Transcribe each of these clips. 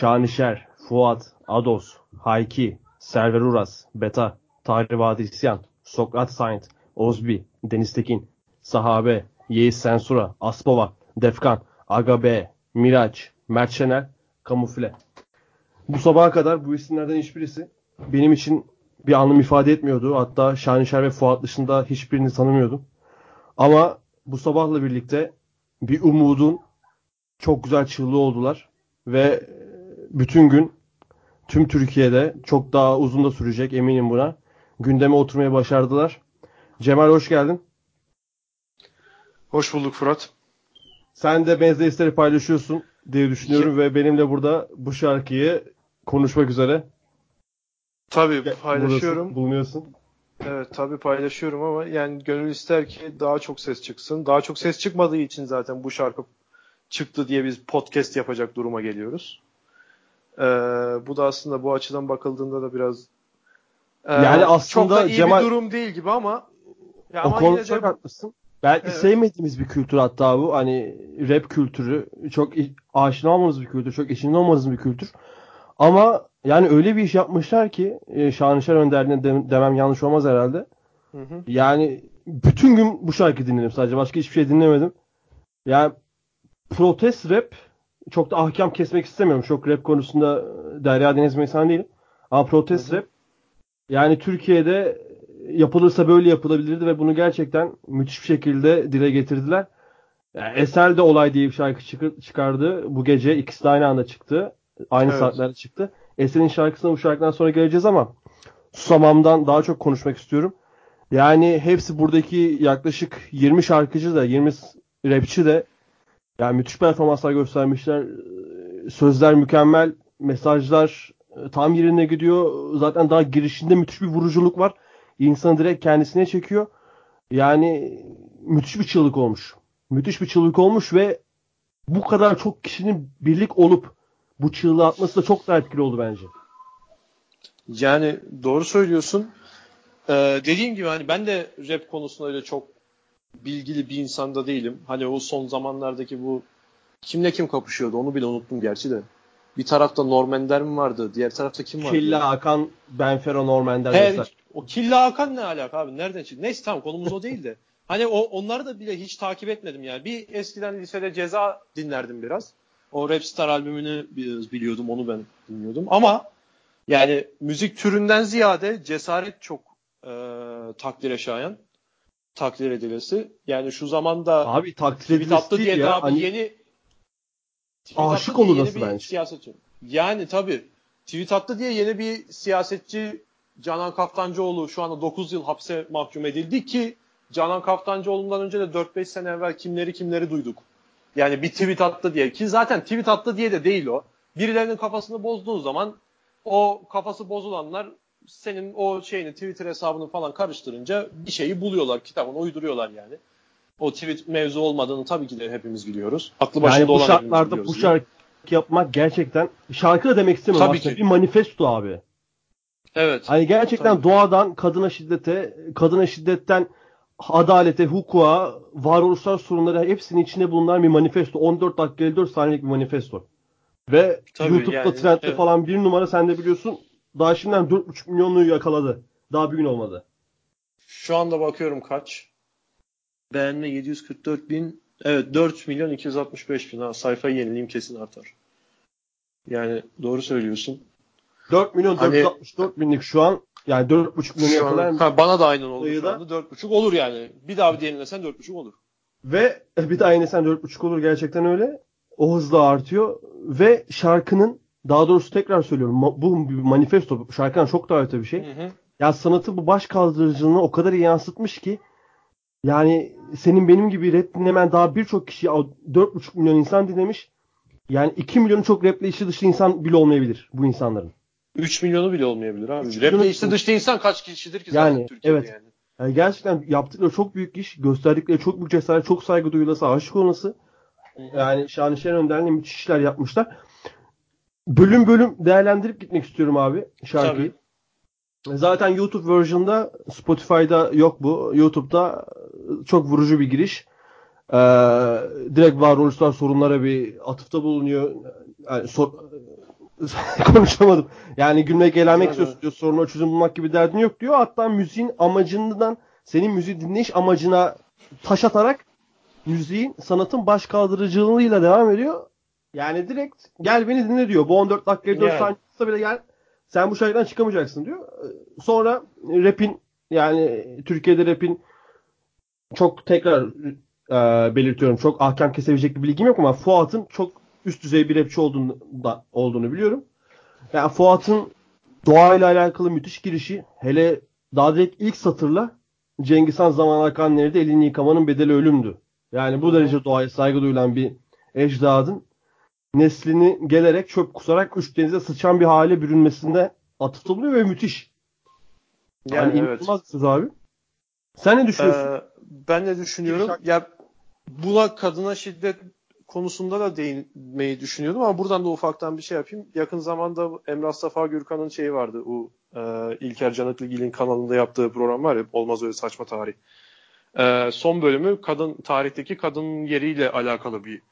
Şanişer, Fuat, Ados, Hayki, Server Uras, Beta, Tahri Vadi İsyan, Sokrat Saint, Ozbi, Deniz Tekin, Sahabe, Yeis Sensura, Aspova, Defkan, Agabe, Miraç, Mert Şener, Kamufle. Bu sabaha kadar bu isimlerden hiçbirisi benim için bir anlam ifade etmiyordu. Hatta Şanişer ve Fuat dışında hiçbirini tanımıyordum. Ama bu sabahla birlikte bir umudun çok güzel çığlığı oldular. Ve bütün gün tüm Türkiye'de çok daha uzun da sürecek eminim buna. Gündeme oturmaya başardılar. Cemal hoş geldin. Hoş bulduk Fırat. Sen de benzer paylaşıyorsun diye düşünüyorum ve benimle burada bu şarkıyı konuşmak üzere. Tabii paylaşıyorum. Bulunuyorsun. Evet tabii paylaşıyorum ama yani gönül ister ki daha çok ses çıksın. Daha çok ses çıkmadığı için zaten bu şarkı çıktı diye biz podcast yapacak duruma geliyoruz. Ee, bu da aslında bu açıdan bakıldığında da biraz e, yani aslında çok da iyi Cemal, bir durum değil gibi ama ya o konuda çok de... haklısın. Belki evet. sevmediğimiz bir kültür hatta bu. Hani rap kültürü. Çok aşina olmadığımız bir kültür. Çok içinde olmadığımız bir kültür. Ama yani öyle bir iş yapmışlar ki e, Şanışer Önder'ine de, demem yanlış olmaz herhalde. Hı hı. Yani bütün gün bu şarkı dinledim sadece. Başka hiçbir şey dinlemedim. Yani protest rap çok da ahkam kesmek istemiyorum. Çok rap konusunda Derya Deniz insan değilim. Ama protest rap yani Türkiye'de yapılırsa böyle yapılabilirdi ve bunu gerçekten müthiş bir şekilde dile getirdiler. Yani Esel de olay diye bir şarkı çıkardı. Bu gece ikisi de aynı anda çıktı. Aynı evet. saatlerde çıktı. Esel'in şarkısına bu şarkıdan sonra geleceğiz ama Susamam'dan daha çok konuşmak istiyorum. Yani hepsi buradaki yaklaşık 20 şarkıcı da 20 rapçi de yani müthiş performanslar göstermişler. Sözler mükemmel, mesajlar e, tam yerine gidiyor. Zaten daha girişinde müthiş bir vuruculuk var. İnsanı direkt kendisine çekiyor. Yani müthiş bir çığlık olmuş. Müthiş bir çığlık olmuş ve bu kadar çok kişinin birlik olup bu çığlığı atması da çok daha etkili oldu bence. Yani doğru söylüyorsun. Ee, dediğim gibi hani ben de rap konusunda öyle çok bilgili bir insanda değilim. Hani o son zamanlardaki bu kimle kim kapışıyordu onu bile unuttum gerçi de. Bir tarafta Normender mi vardı? Diğer tarafta kim vardı? Killa Hakan, Benfero Normender. Her, o Killa Hakan ne alaka abi? Nereden çıktı? Neyse tamam konumuz o değil de. Hani o onları da bile hiç takip etmedim yani. Bir eskiden lisede ceza dinlerdim biraz. O Rapstar albümünü biliyordum onu ben dinliyordum. Ama yani müzik türünden ziyade cesaret çok e, takdire şayan takdir edilesi. Yani şu zamanda abi takdir edilesi diye ya. Abi hani... yeni aşık olunası bence. Siyasetçi. Yani tabii tweet attı diye yeni bir siyasetçi Canan Kaftancıoğlu şu anda 9 yıl hapse mahkum edildi ki Canan Kaftancıoğlu'ndan önce de 4-5 sene evvel kimleri kimleri duyduk. Yani bir tweet attı diye ki zaten tweet attı diye de değil o. Birilerinin kafasını bozduğun zaman o kafası bozulanlar senin o şeyini Twitter hesabını falan karıştırınca bir şeyi buluyorlar kitabını uyduruyorlar yani. O tweet mevzu olmadığını tabii ki de hepimiz biliyoruz. Aklı başında yani bu olan şartlarda bu şarkı yapmak gerçekten şarkı da demek istemiyorum tabii aslında. Ki. Bir manifesto abi. Evet. Hani gerçekten tabii. doğadan kadına şiddete, kadına şiddetten adalete, hukuka, varoluşsal sorunları hepsinin içinde bulunan bir manifesto. 14 dakika 54 saniyelik bir manifesto. Ve Tabii YouTube'da yani, trendde evet. falan bir numara sen de biliyorsun daha şimdiden 4,5 milyonluğu yakaladı. Daha bir gün olmadı. Şu anda bakıyorum kaç. Beğenme 744 bin. Evet 4 milyon 265 bin. Ha, sayfayı yenileyim kesin artar. Yani doğru söylüyorsun. 4 milyon hani, 464 binlik şu an yani 4,5 milyon yakalar ha, Bana da aynen olur anda. 4,5 olur yani. Bir daha bir yenilesen 4,5 olur. Ve bir daha yenilesen 4,5 olur gerçekten öyle. O hızla artıyor. Ve şarkının daha doğrusu tekrar söylüyorum. Bu bir manifesto. Şarkıdan çok daha öte bir şey. Hı hı. Ya sanatı bu baş kaldırıcılığını o kadar iyi yansıtmış ki yani senin benim gibi rap dinlemen daha birçok kişi 4,5 milyon insan dinlemiş. Yani 2 milyonu çok raple içi dışı insan bile olmayabilir bu insanların. 3 milyonu bile olmayabilir abi. Raple içi dışta insan kaç kişidir ki zaten yani, Türkiye'de evet. yani. yani. Gerçekten yaptıkları çok büyük iş. Gösterdikleri çok büyük cesaret, çok saygı duyulası, aşık olması. Yani Şanışer Önder'le müthiş işler yapmışlar bölüm bölüm değerlendirip gitmek istiyorum abi şarkıyı. Tabii. Zaten YouTube version'da Spotify'da yok bu. YouTube'da çok vurucu bir giriş. Ee, direkt varoluşsal sorunlara bir atıfta bulunuyor. Yani sor, konuşamadım. Yani gülmek eğlenmek istiyorsun diyor. Soruna çözüm bulmak gibi derdin yok diyor. Hatta müziğin amacından senin müziği dinleyiş amacına taş atarak müziğin sanatın baş kaldırıcılığıyla devam ediyor. Yani direkt gel beni dinle diyor. Bu 14 dakikayı 4 yani. saniye bile gel. Sen bu şarkıdan çıkamayacaksın diyor. Sonra rap'in yani Türkiye'de rap'in çok tekrar e, belirtiyorum. Çok ahkam kesebilecek bir bilgim yok ama Fuat'ın çok üst düzey bir rapçi olduğunu, da, olduğunu biliyorum. Yani Fuat'ın doğayla alakalı müthiş girişi hele daha direkt ilk satırla Cengiz Han zaman akan nerede elini yıkamanın bedeli ölümdü. Yani bu derece doğaya saygı duyulan bir ecdadın neslini gelerek çöp kusarak üç denize sıçan bir hale bürünmesinde atıfta bulunuyor ve müthiş. Yani, yani evet. inanılmaz abi. Sen ne düşünüyorsun? Ee, ben ne düşünüyorum? Ya buna kadına şiddet konusunda da değinmeyi düşünüyordum ama buradan da ufaktan bir şey yapayım. Yakın zamanda Emrah Safa Gürkan'ın şeyi vardı. O e, İlker Canıklıgil'in kanalında yaptığı program var ya Olmaz Öyle Saçma Tarih. E, son bölümü kadın tarihteki kadının yeriyle alakalı bir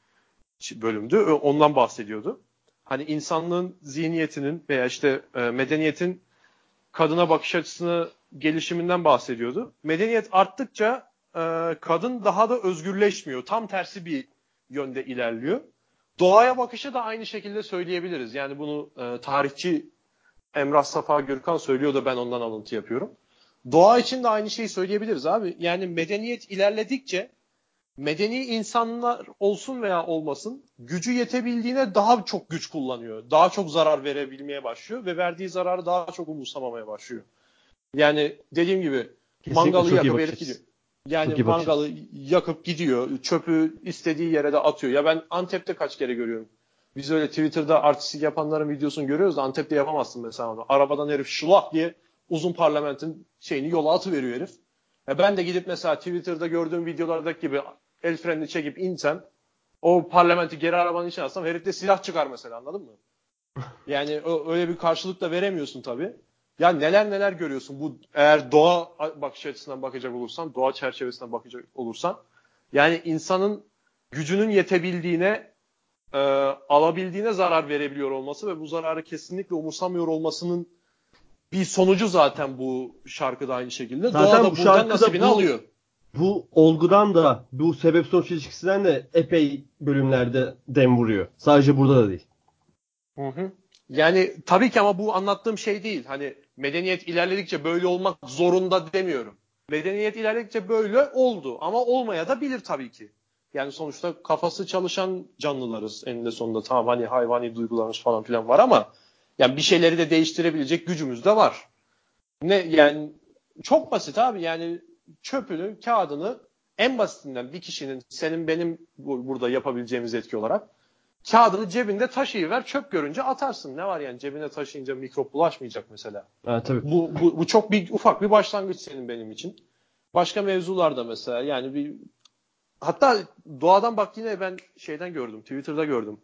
bölümdü. Ondan bahsediyordu. Hani insanlığın zihniyetinin veya işte e, medeniyetin kadına bakış açısını gelişiminden bahsediyordu. Medeniyet arttıkça e, kadın daha da özgürleşmiyor. Tam tersi bir yönde ilerliyor. Doğaya bakışı da aynı şekilde söyleyebiliriz. Yani bunu e, tarihçi Emrah Safa Gürkan söylüyor da ben ondan alıntı yapıyorum. Doğa için de aynı şeyi söyleyebiliriz abi. Yani medeniyet ilerledikçe medeni insanlar olsun veya olmasın gücü yetebildiğine daha çok güç kullanıyor. Daha çok zarar verebilmeye başlıyor ve verdiği zararı daha çok umursamamaya başlıyor. Yani dediğim gibi Kesinlikle mangalı yakıp herif gidiyor. Yani mangalı yakıp gidiyor. Çöpü istediği yere de atıyor. Ya ben Antep'te kaç kere görüyorum. Biz öyle Twitter'da artistik yapanların videosunu görüyoruz da Antep'te yapamazsın mesela onu. Arabadan herif şulak diye uzun parlamentin şeyini yola atıveriyor herif. Ya ben de gidip mesela Twitter'da gördüğüm videolardaki gibi el frenini çekip insem o parlamenti geri arabanın içine alsam herif de silah çıkar mesela anladın mı? Yani öyle bir karşılık da veremiyorsun tabii. Ya neler neler görüyorsun bu eğer doğa bakış açısından bakacak olursan, doğa çerçevesinden bakacak olursan yani insanın gücünün yetebildiğine e, alabildiğine zarar verebiliyor olması ve bu zararı kesinlikle umursamıyor olmasının bir sonucu zaten bu şarkıda aynı şekilde. Zaten doğa da bu buradan nasibini bu, alıyor. Bu olgudan da bu sebep sonuç ilişkisinden de epey bölümlerde dem vuruyor. Sadece burada da değil. Hı hı. Yani tabii ki ama bu anlattığım şey değil. Hani medeniyet ilerledikçe böyle olmak zorunda demiyorum. Medeniyet ilerledikçe böyle oldu ama olmaya da bilir tabii ki. Yani sonuçta kafası çalışan canlılarız eninde sonunda. Tamam hani hayvani duygularımız falan filan var ama yani bir şeyleri de değiştirebilecek gücümüz de var. Ne yani çok basit abi yani çöpünü, kağıdını en basitinden bir kişinin senin benim burada yapabileceğimiz etki olarak kağıdını cebinde taşıyıver çöp görünce atarsın. Ne var yani cebine taşıyınca mikrop bulaşmayacak mesela. Evet, tabii. Bu, bu, bu çok bir ufak bir başlangıç senin benim için. Başka mevzularda mesela yani bir hatta doğadan bak yine ben şeyden gördüm Twitter'da gördüm.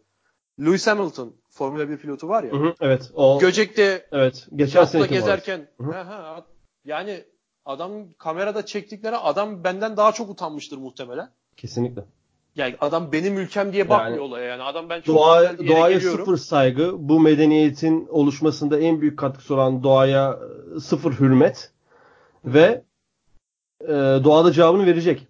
Lewis Hamilton Formula 1 pilotu var ya. Hı hı, evet. O, Göcek'te evet, geçen sene gezerken hı hı. Ha, yani adam kamerada çektikleri adam benden daha çok utanmıştır muhtemelen. Kesinlikle. Yani adam benim ülkem diye bakmıyor yani, olaya. Yani adam ben çok doğa, doğaya geliyorum. sıfır saygı. Bu medeniyetin oluşmasında en büyük katkısı olan doğaya e, sıfır hürmet ve e, doğada cevabını verecek.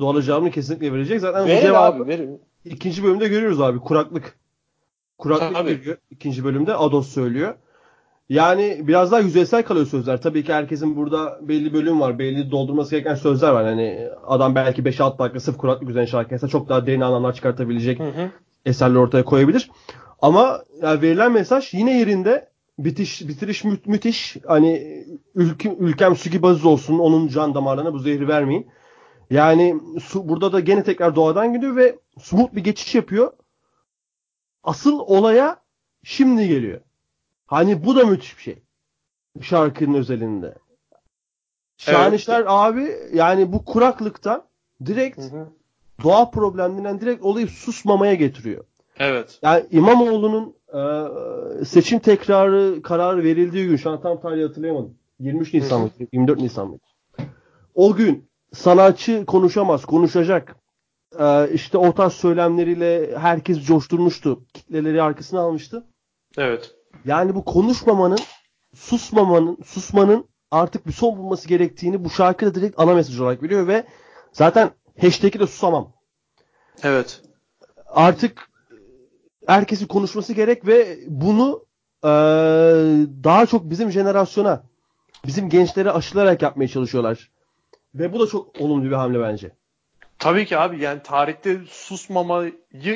Doğada cevabını kesinlikle verecek. Zaten verin bu cevabı abi, verin. ikinci bölümde görüyoruz abi. Kuraklık. Kuraklık Tabii. ikinci bölümde Ados söylüyor. Yani biraz daha yüzeysel kalıyor sözler. Tabii ki herkesin burada belli bölüm var. Belli doldurması gereken sözler var. Hani adam belki 5-6 dakika sırf kuraklık üzerine şarkı yazsa çok daha derin anlamlar çıkartabilecek hı hı. eserler ortaya koyabilir. Ama yani verilen mesaj yine yerinde bitiş bitiriş mü- müthiş. Hani ülkem, ülkem su gibi aziz olsun. Onun can damarlarına bu zehri vermeyin. Yani su, burada da gene tekrar doğadan gidiyor ve smooth bir geçiş yapıyor. Asıl olaya şimdi geliyor. Hani bu da müthiş bir şey. Şarkının özelinde. Şahanişler evet. abi yani bu kuraklıktan direkt hı hı. doğa problemlerinden direkt olayı susmamaya getiriyor. Evet. Yani İmamoğlu'nun e, seçim tekrarı kararı verildiği gün şu an tam tarihi hatırlayamadım. 23 Nisan mı? 24 Nisan mı? O gün sanatçı konuşamaz, konuşacak. Ee, işte o tarz söylemleriyle herkes coşturmuştu. Kitleleri arkasına almıştı. Evet. Yani bu konuşmamanın, susmamanın, susmanın artık bir son bulması gerektiğini bu şarkıda direkt ana mesaj olarak veriyor ve zaten hashtag'i de susamam. Evet. Artık herkesin konuşması gerek ve bunu ee, daha çok bizim jenerasyona, bizim gençlere aşılarak yapmaya çalışıyorlar. Ve bu da çok olumlu bir hamle bence. Tabii ki abi yani tarihte susmamayı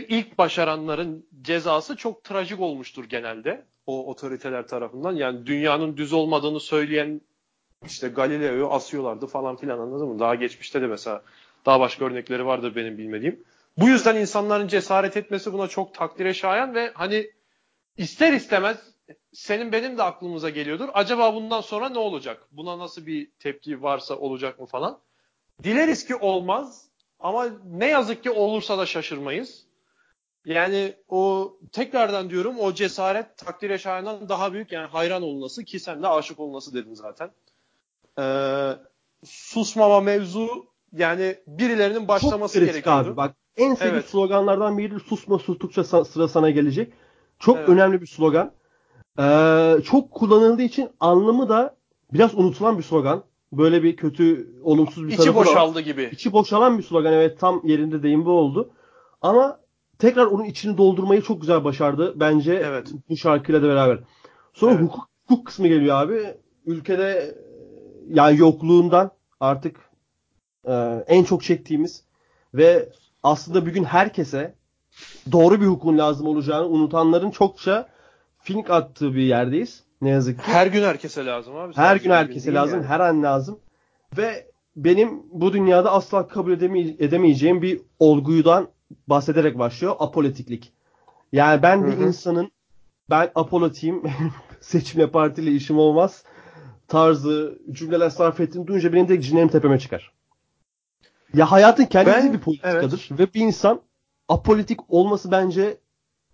ilk başaranların cezası çok trajik olmuştur genelde o otoriteler tarafından. Yani dünyanın düz olmadığını söyleyen işte Galileo'yu asıyorlardı falan filan anladın mı? Daha geçmişte de mesela daha başka örnekleri vardır benim bilmediğim. Bu yüzden insanların cesaret etmesi buna çok takdire şayan ve hani ister istemez senin benim de aklımıza geliyordur. Acaba bundan sonra ne olacak? Buna nasıl bir tepki varsa olacak mı falan. Dileriz ki olmaz ama ne yazık ki olursa da şaşırmayız. Yani o tekrardan diyorum o cesaret takdire şayandan daha büyük yani hayran olması ki sen de aşık olması dedin zaten. Ee, susmama mevzu yani birilerinin başlaması Çok gerekiyor. abi. Bak en sevdiğim evet. sloganlardan biridir. Susma sustukça sıra sana gelecek. Çok evet. önemli bir slogan. Ee, çok kullanıldığı için anlamı da biraz unutulan bir slogan. Böyle bir kötü, olumsuz bir İçi tarafı boşaldı gibi. İçi boşalan bir slogan. Evet tam yerinde deyim bu oldu. Ama tekrar onun içini doldurmayı çok güzel başardı bence evet. bu şarkıyla da beraber. Sonra evet. hukuk, hukuk kısmı geliyor abi. Ülkede yani yokluğundan artık e, en çok çektiğimiz ve aslında bugün herkese doğru bir hukukun lazım olacağını unutanların çokça fink attığı bir yerdeyiz. Ne yazık ki. Her gün herkese lazım abi. Her gün herkese lazım. Yani. Her an lazım. Ve benim bu dünyada asla kabul edemey- edemeyeceğim bir olguydan bahsederek başlıyor. Apolitiklik. Yani ben Hı-hı. bir insanın ben apolitiyim. seçimle partiyle işim olmaz. Tarzı cümleler sarf ettiğini duyunca benim de cinlerim tepeme çıkar. Ya hayatın kendisi ben, bir politikadır. Evet. Ve bir insan apolitik olması bence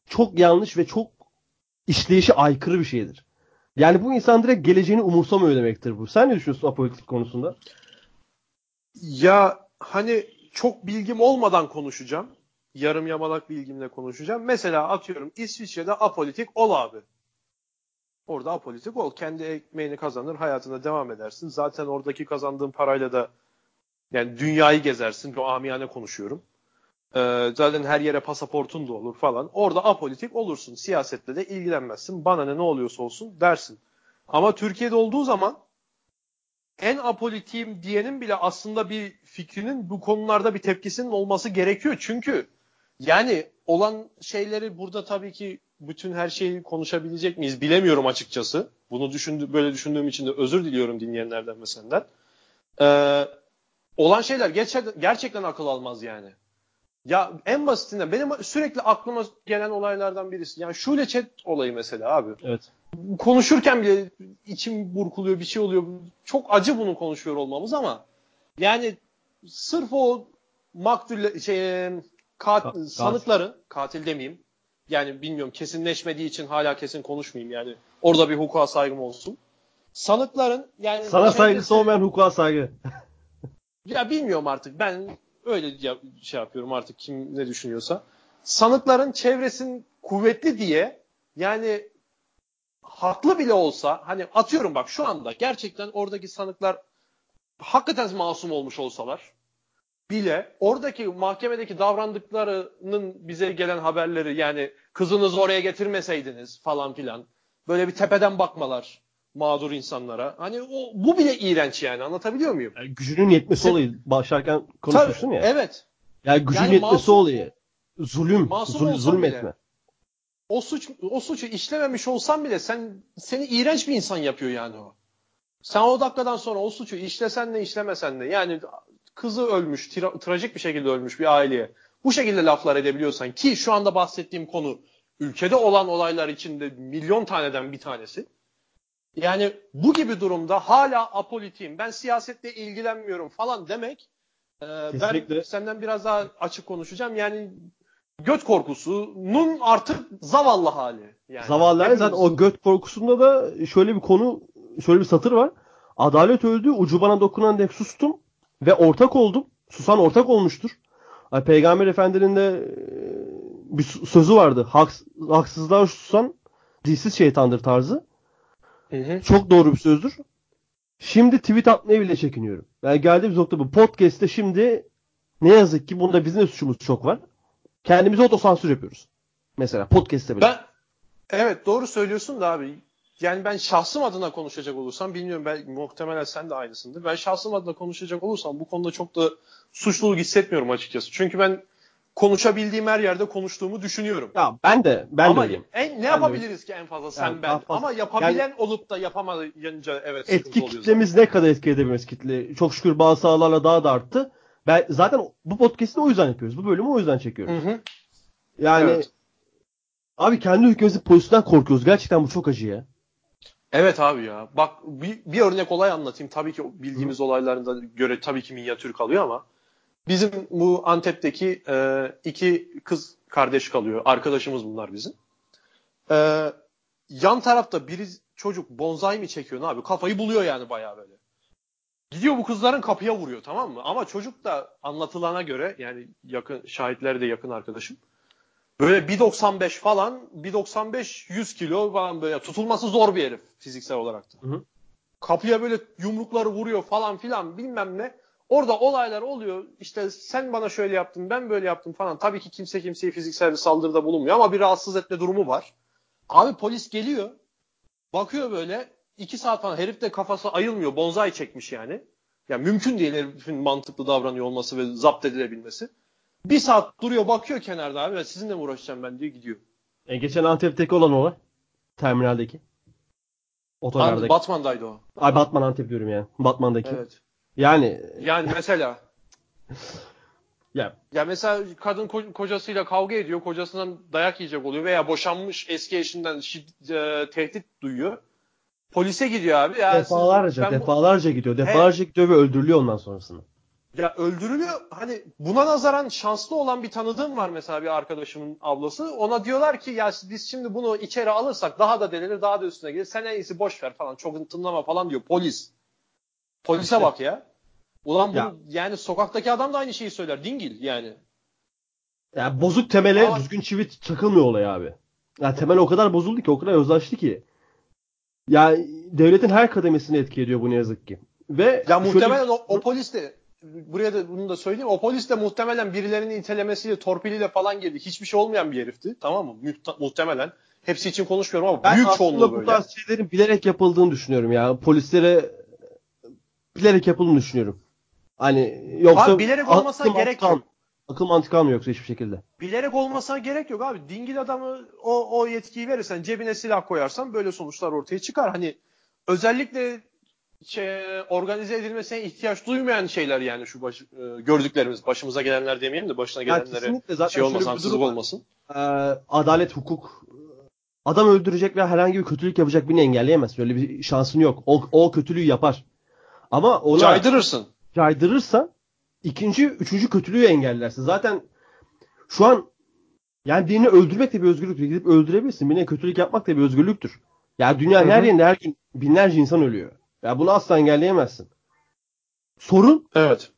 çok yanlış ve çok işleyişe aykırı bir şeydir. Yani bu insan direkt geleceğini umursamıyor demektir bu. Sen ne düşünüyorsun apolitik konusunda? Ya hani çok bilgim olmadan konuşacağım. Yarım yamalak bilgimle konuşacağım. Mesela atıyorum İsviçre'de apolitik ol abi. Orada apolitik ol. Kendi ekmeğini kazanır, hayatına devam edersin. Zaten oradaki kazandığın parayla da yani dünyayı gezersin. O amiyane konuşuyorum. Ee, zaten her yere pasaportun da olur falan. Orada apolitik olursun. Siyasetle de ilgilenmezsin. Bana ne ne oluyorsa olsun dersin. Ama Türkiye'de olduğu zaman en apolitiyim diyenin bile aslında bir fikrinin bu konularda bir tepkisinin olması gerekiyor. Çünkü yani olan şeyleri burada tabii ki bütün her şeyi konuşabilecek miyiz bilemiyorum açıkçası. Bunu düşündü, böyle düşündüğüm için de özür diliyorum dinleyenlerden ve senden. Ee, olan şeyler gerçekten, gerçekten akıl almaz yani. Ya en basitinden benim sürekli aklıma gelen olaylardan birisi. Yani şöyle chat olayı mesela abi. Evet. Konuşurken bile içim burkuluyor bir şey oluyor. Çok acı bunu konuşuyor olmamız ama yani sırf o maktul şey kat, Ka- sanıkları katil demeyeyim. Yani bilmiyorum kesinleşmediği için hala kesin konuşmayayım yani. Orada bir hukuka saygım olsun. Sanıkların yani sana saygısı olmayan hukuka saygı. ya bilmiyorum artık. Ben öyle şey yapıyorum artık kim ne düşünüyorsa. Sanıkların çevresin kuvvetli diye yani haklı bile olsa hani atıyorum bak şu anda gerçekten oradaki sanıklar hakikaten masum olmuş olsalar bile oradaki mahkemedeki davrandıklarının bize gelen haberleri yani kızınızı oraya getirmeseydiniz falan filan böyle bir tepeden bakmalar mağdur insanlara. Hani o bu bile iğrenç yani anlatabiliyor muyum? Yani gücünün yetmesi Sen, olayı başlarken konuşmuştun tabii, ya. Evet. Yani gücün yani yetmesi masum, olayı. Zulüm, zul, zulmetme. o suç o suçu işlememiş olsan bile sen seni iğrenç bir insan yapıyor yani o. Sen o dakikadan sonra o suçu işlesen de işlemesen de yani kızı ölmüş, tra- trajik bir şekilde ölmüş bir aileye bu şekilde laflar edebiliyorsan ki şu anda bahsettiğim konu ülkede olan olaylar içinde milyon taneden bir tanesi. Yani bu gibi durumda hala apolitiyim, ben siyasetle ilgilenmiyorum falan demek e, ben senden biraz daha açık konuşacağım. Yani göt korkusunun artık zavallı hali. Yani. Zavallı hali zaten o göt korkusunda da şöyle bir konu, şöyle bir satır var. Adalet öldü, ucu bana dokunan dek sustum ve ortak oldum. Susan ortak olmuştur. Yani Peygamber Efendinin de e, bir sözü vardı. Haks, haksızlığa susan dilsiz şeytandır tarzı. Hı hı. Çok doğru bir sözdür. Şimdi tweet atmaya bile çekiniyorum. Yani geldiğimiz nokta bu. Podcast'te şimdi ne yazık ki bunda bizim de suçumuz çok var. Kendimize otosansür yapıyoruz. Mesela podcast'te bile. Ben evet doğru söylüyorsun da abi. Yani ben şahsım adına konuşacak olursam bilmiyorum ben muhtemelen sen de aynısındır. Ben şahsım adına konuşacak olursam bu konuda çok da suçluluk hissetmiyorum açıkçası. Çünkü ben konuşabildiğim her yerde konuştuğumu düşünüyorum. Ya ben de ben Ama de öyleyim. en, ne yapabiliriz ki en fazla sen Yani ben. daha fazla- Ama yapabilen olup da yapamayınca evet Etki oluyor zaten. kitlemiz ne kadar etki edebiliriz kitle. Çok şükür bazı sahalarla daha da arttı. Ben zaten bu podcast'i o yüzden yapıyoruz. Bu bölümü o yüzden çekiyoruz. Hı hı. Yani Evet. abi kendi ülkemizin polisinden korkuyoruz. Gerçekten bu çok acı ya. Evet abi ya. Bak bir, bir örnek olay anlatayım. Tabii ki bildiğimiz olaylarına göre tabii ki minyatür kalıyor ama bizim bu Antep'teki e, iki kız kardeş kalıyor. Arkadaşımız bunlar bizim. E, yan tarafta biri çocuk bonsai mi çekiyor ne abi? Kafayı buluyor yani bayağı böyle. Gidiyor bu kızların kapıya vuruyor tamam mı? Ama çocuk da anlatılana göre yani yakın şahitler de yakın arkadaşım. Böyle 1.95 falan 1.95 100 kilo falan böyle tutulması zor bir herif fiziksel olarak da. Hı hı. Kapıya böyle yumrukları vuruyor falan filan bilmem ne. Orada olaylar oluyor. İşte sen bana şöyle yaptın ben böyle yaptım falan. Tabii ki kimse kimseye fiziksel bir saldırıda bulunmuyor ama bir rahatsız etme durumu var. Abi polis geliyor. Bakıyor böyle iki saat falan herif de kafası ayılmıyor. Bonzai çekmiş yani. Yani mümkün değil herifin mantıklı davranıyor olması ve zapt edilebilmesi. Bir saat duruyor bakıyor kenarda abi. Sizinle mi uğraşacağım ben diyor gidiyor. E, geçen Antep'teki olan olay. Terminaldeki. Otolardaki. Batman'daydı o. Ay Batman Antep diyorum yani. Batman'daki. Evet. Yani Yani mesela ya ya mesela kadın ko- kocasıyla kavga ediyor. Kocasından dayak yiyecek oluyor veya boşanmış eski eşinden şid- e, tehdit duyuyor. Polise gidiyor abi. Ya siz- defalarca ben bu- defalarca gidiyor. Defalarca gidiyor ve öldürülüyor ondan sonrasında. Ya öldürülüyor. Hani buna nazaran şanslı olan bir tanıdığım var mesela bir arkadaşımın ablası. Ona diyorlar ki ya biz şimdi bunu içeri alırsak daha da delirir daha da üstüne gelir. Sen en iyisi boş ver falan çok tınlama falan diyor polis. Polise İşte. bak ya. Ulan bunu Ya. yani sokaktaki adam da aynı şeyi söyler. Dingil yani. Ya bozuk temele Ama- düzgün çivi çakılmıyor olaya abi. Ya temel o kadar bozuldu ki, o kadar yozlaştı ki. Ya devletin her kademesini etki ediyor bu ne yazık ki. Ve Ya şöyle- muhtemelen o, o polis de buraya da bunu da söyleyeyim. O polis de muhtemelen birilerinin itelemesiyle, torpiliyle falan geldi. Hiçbir şey olmayan bir herifti. Tamam mı? Muhta- muhtemelen. Hepsi için konuşmuyorum ama ben büyük aslında çoğunluğu bu böyle. tarz şeylerin bilerek yapıldığını düşünüyorum ya. Polislere bilerek yapıldığını düşünüyorum. Hani yoksa Abi bilerek olmasa akıl gerek yok. Akıl mantık almıyor yoksa hiçbir şekilde. Bilerek olmasına gerek yok abi. Dingil adamı o, o yetkiyi verirsen cebine silah koyarsan böyle sonuçlar ortaya çıkar. Hani özellikle şey, organize edilmesine ihtiyaç duymayan şeyler yani şu baş, e, gördüklerimiz. Başımıza gelenler demeyelim de başına gelenlere zaten şey olmasın, haksızlık olmasın. Ee, adalet, hukuk adam öldürecek ve herhangi bir kötülük yapacak birini engelleyemez. Öyle bir şansın yok. O, o kötülüğü yapar. Ama ona Caydırırsın. caydırırsan ikinci, üçüncü kötülüğü engellersin. Zaten şu an yani birini öldürmek de bir özgürlüktür. Gidip öldürebilirsin. Birine kötülük yapmak da bir özgürlüktür. Ya dünyanın Hı her yerinde her gün binlerce insan ölüyor. Ya bunu asla engelleyemezsin. Sorun Evet.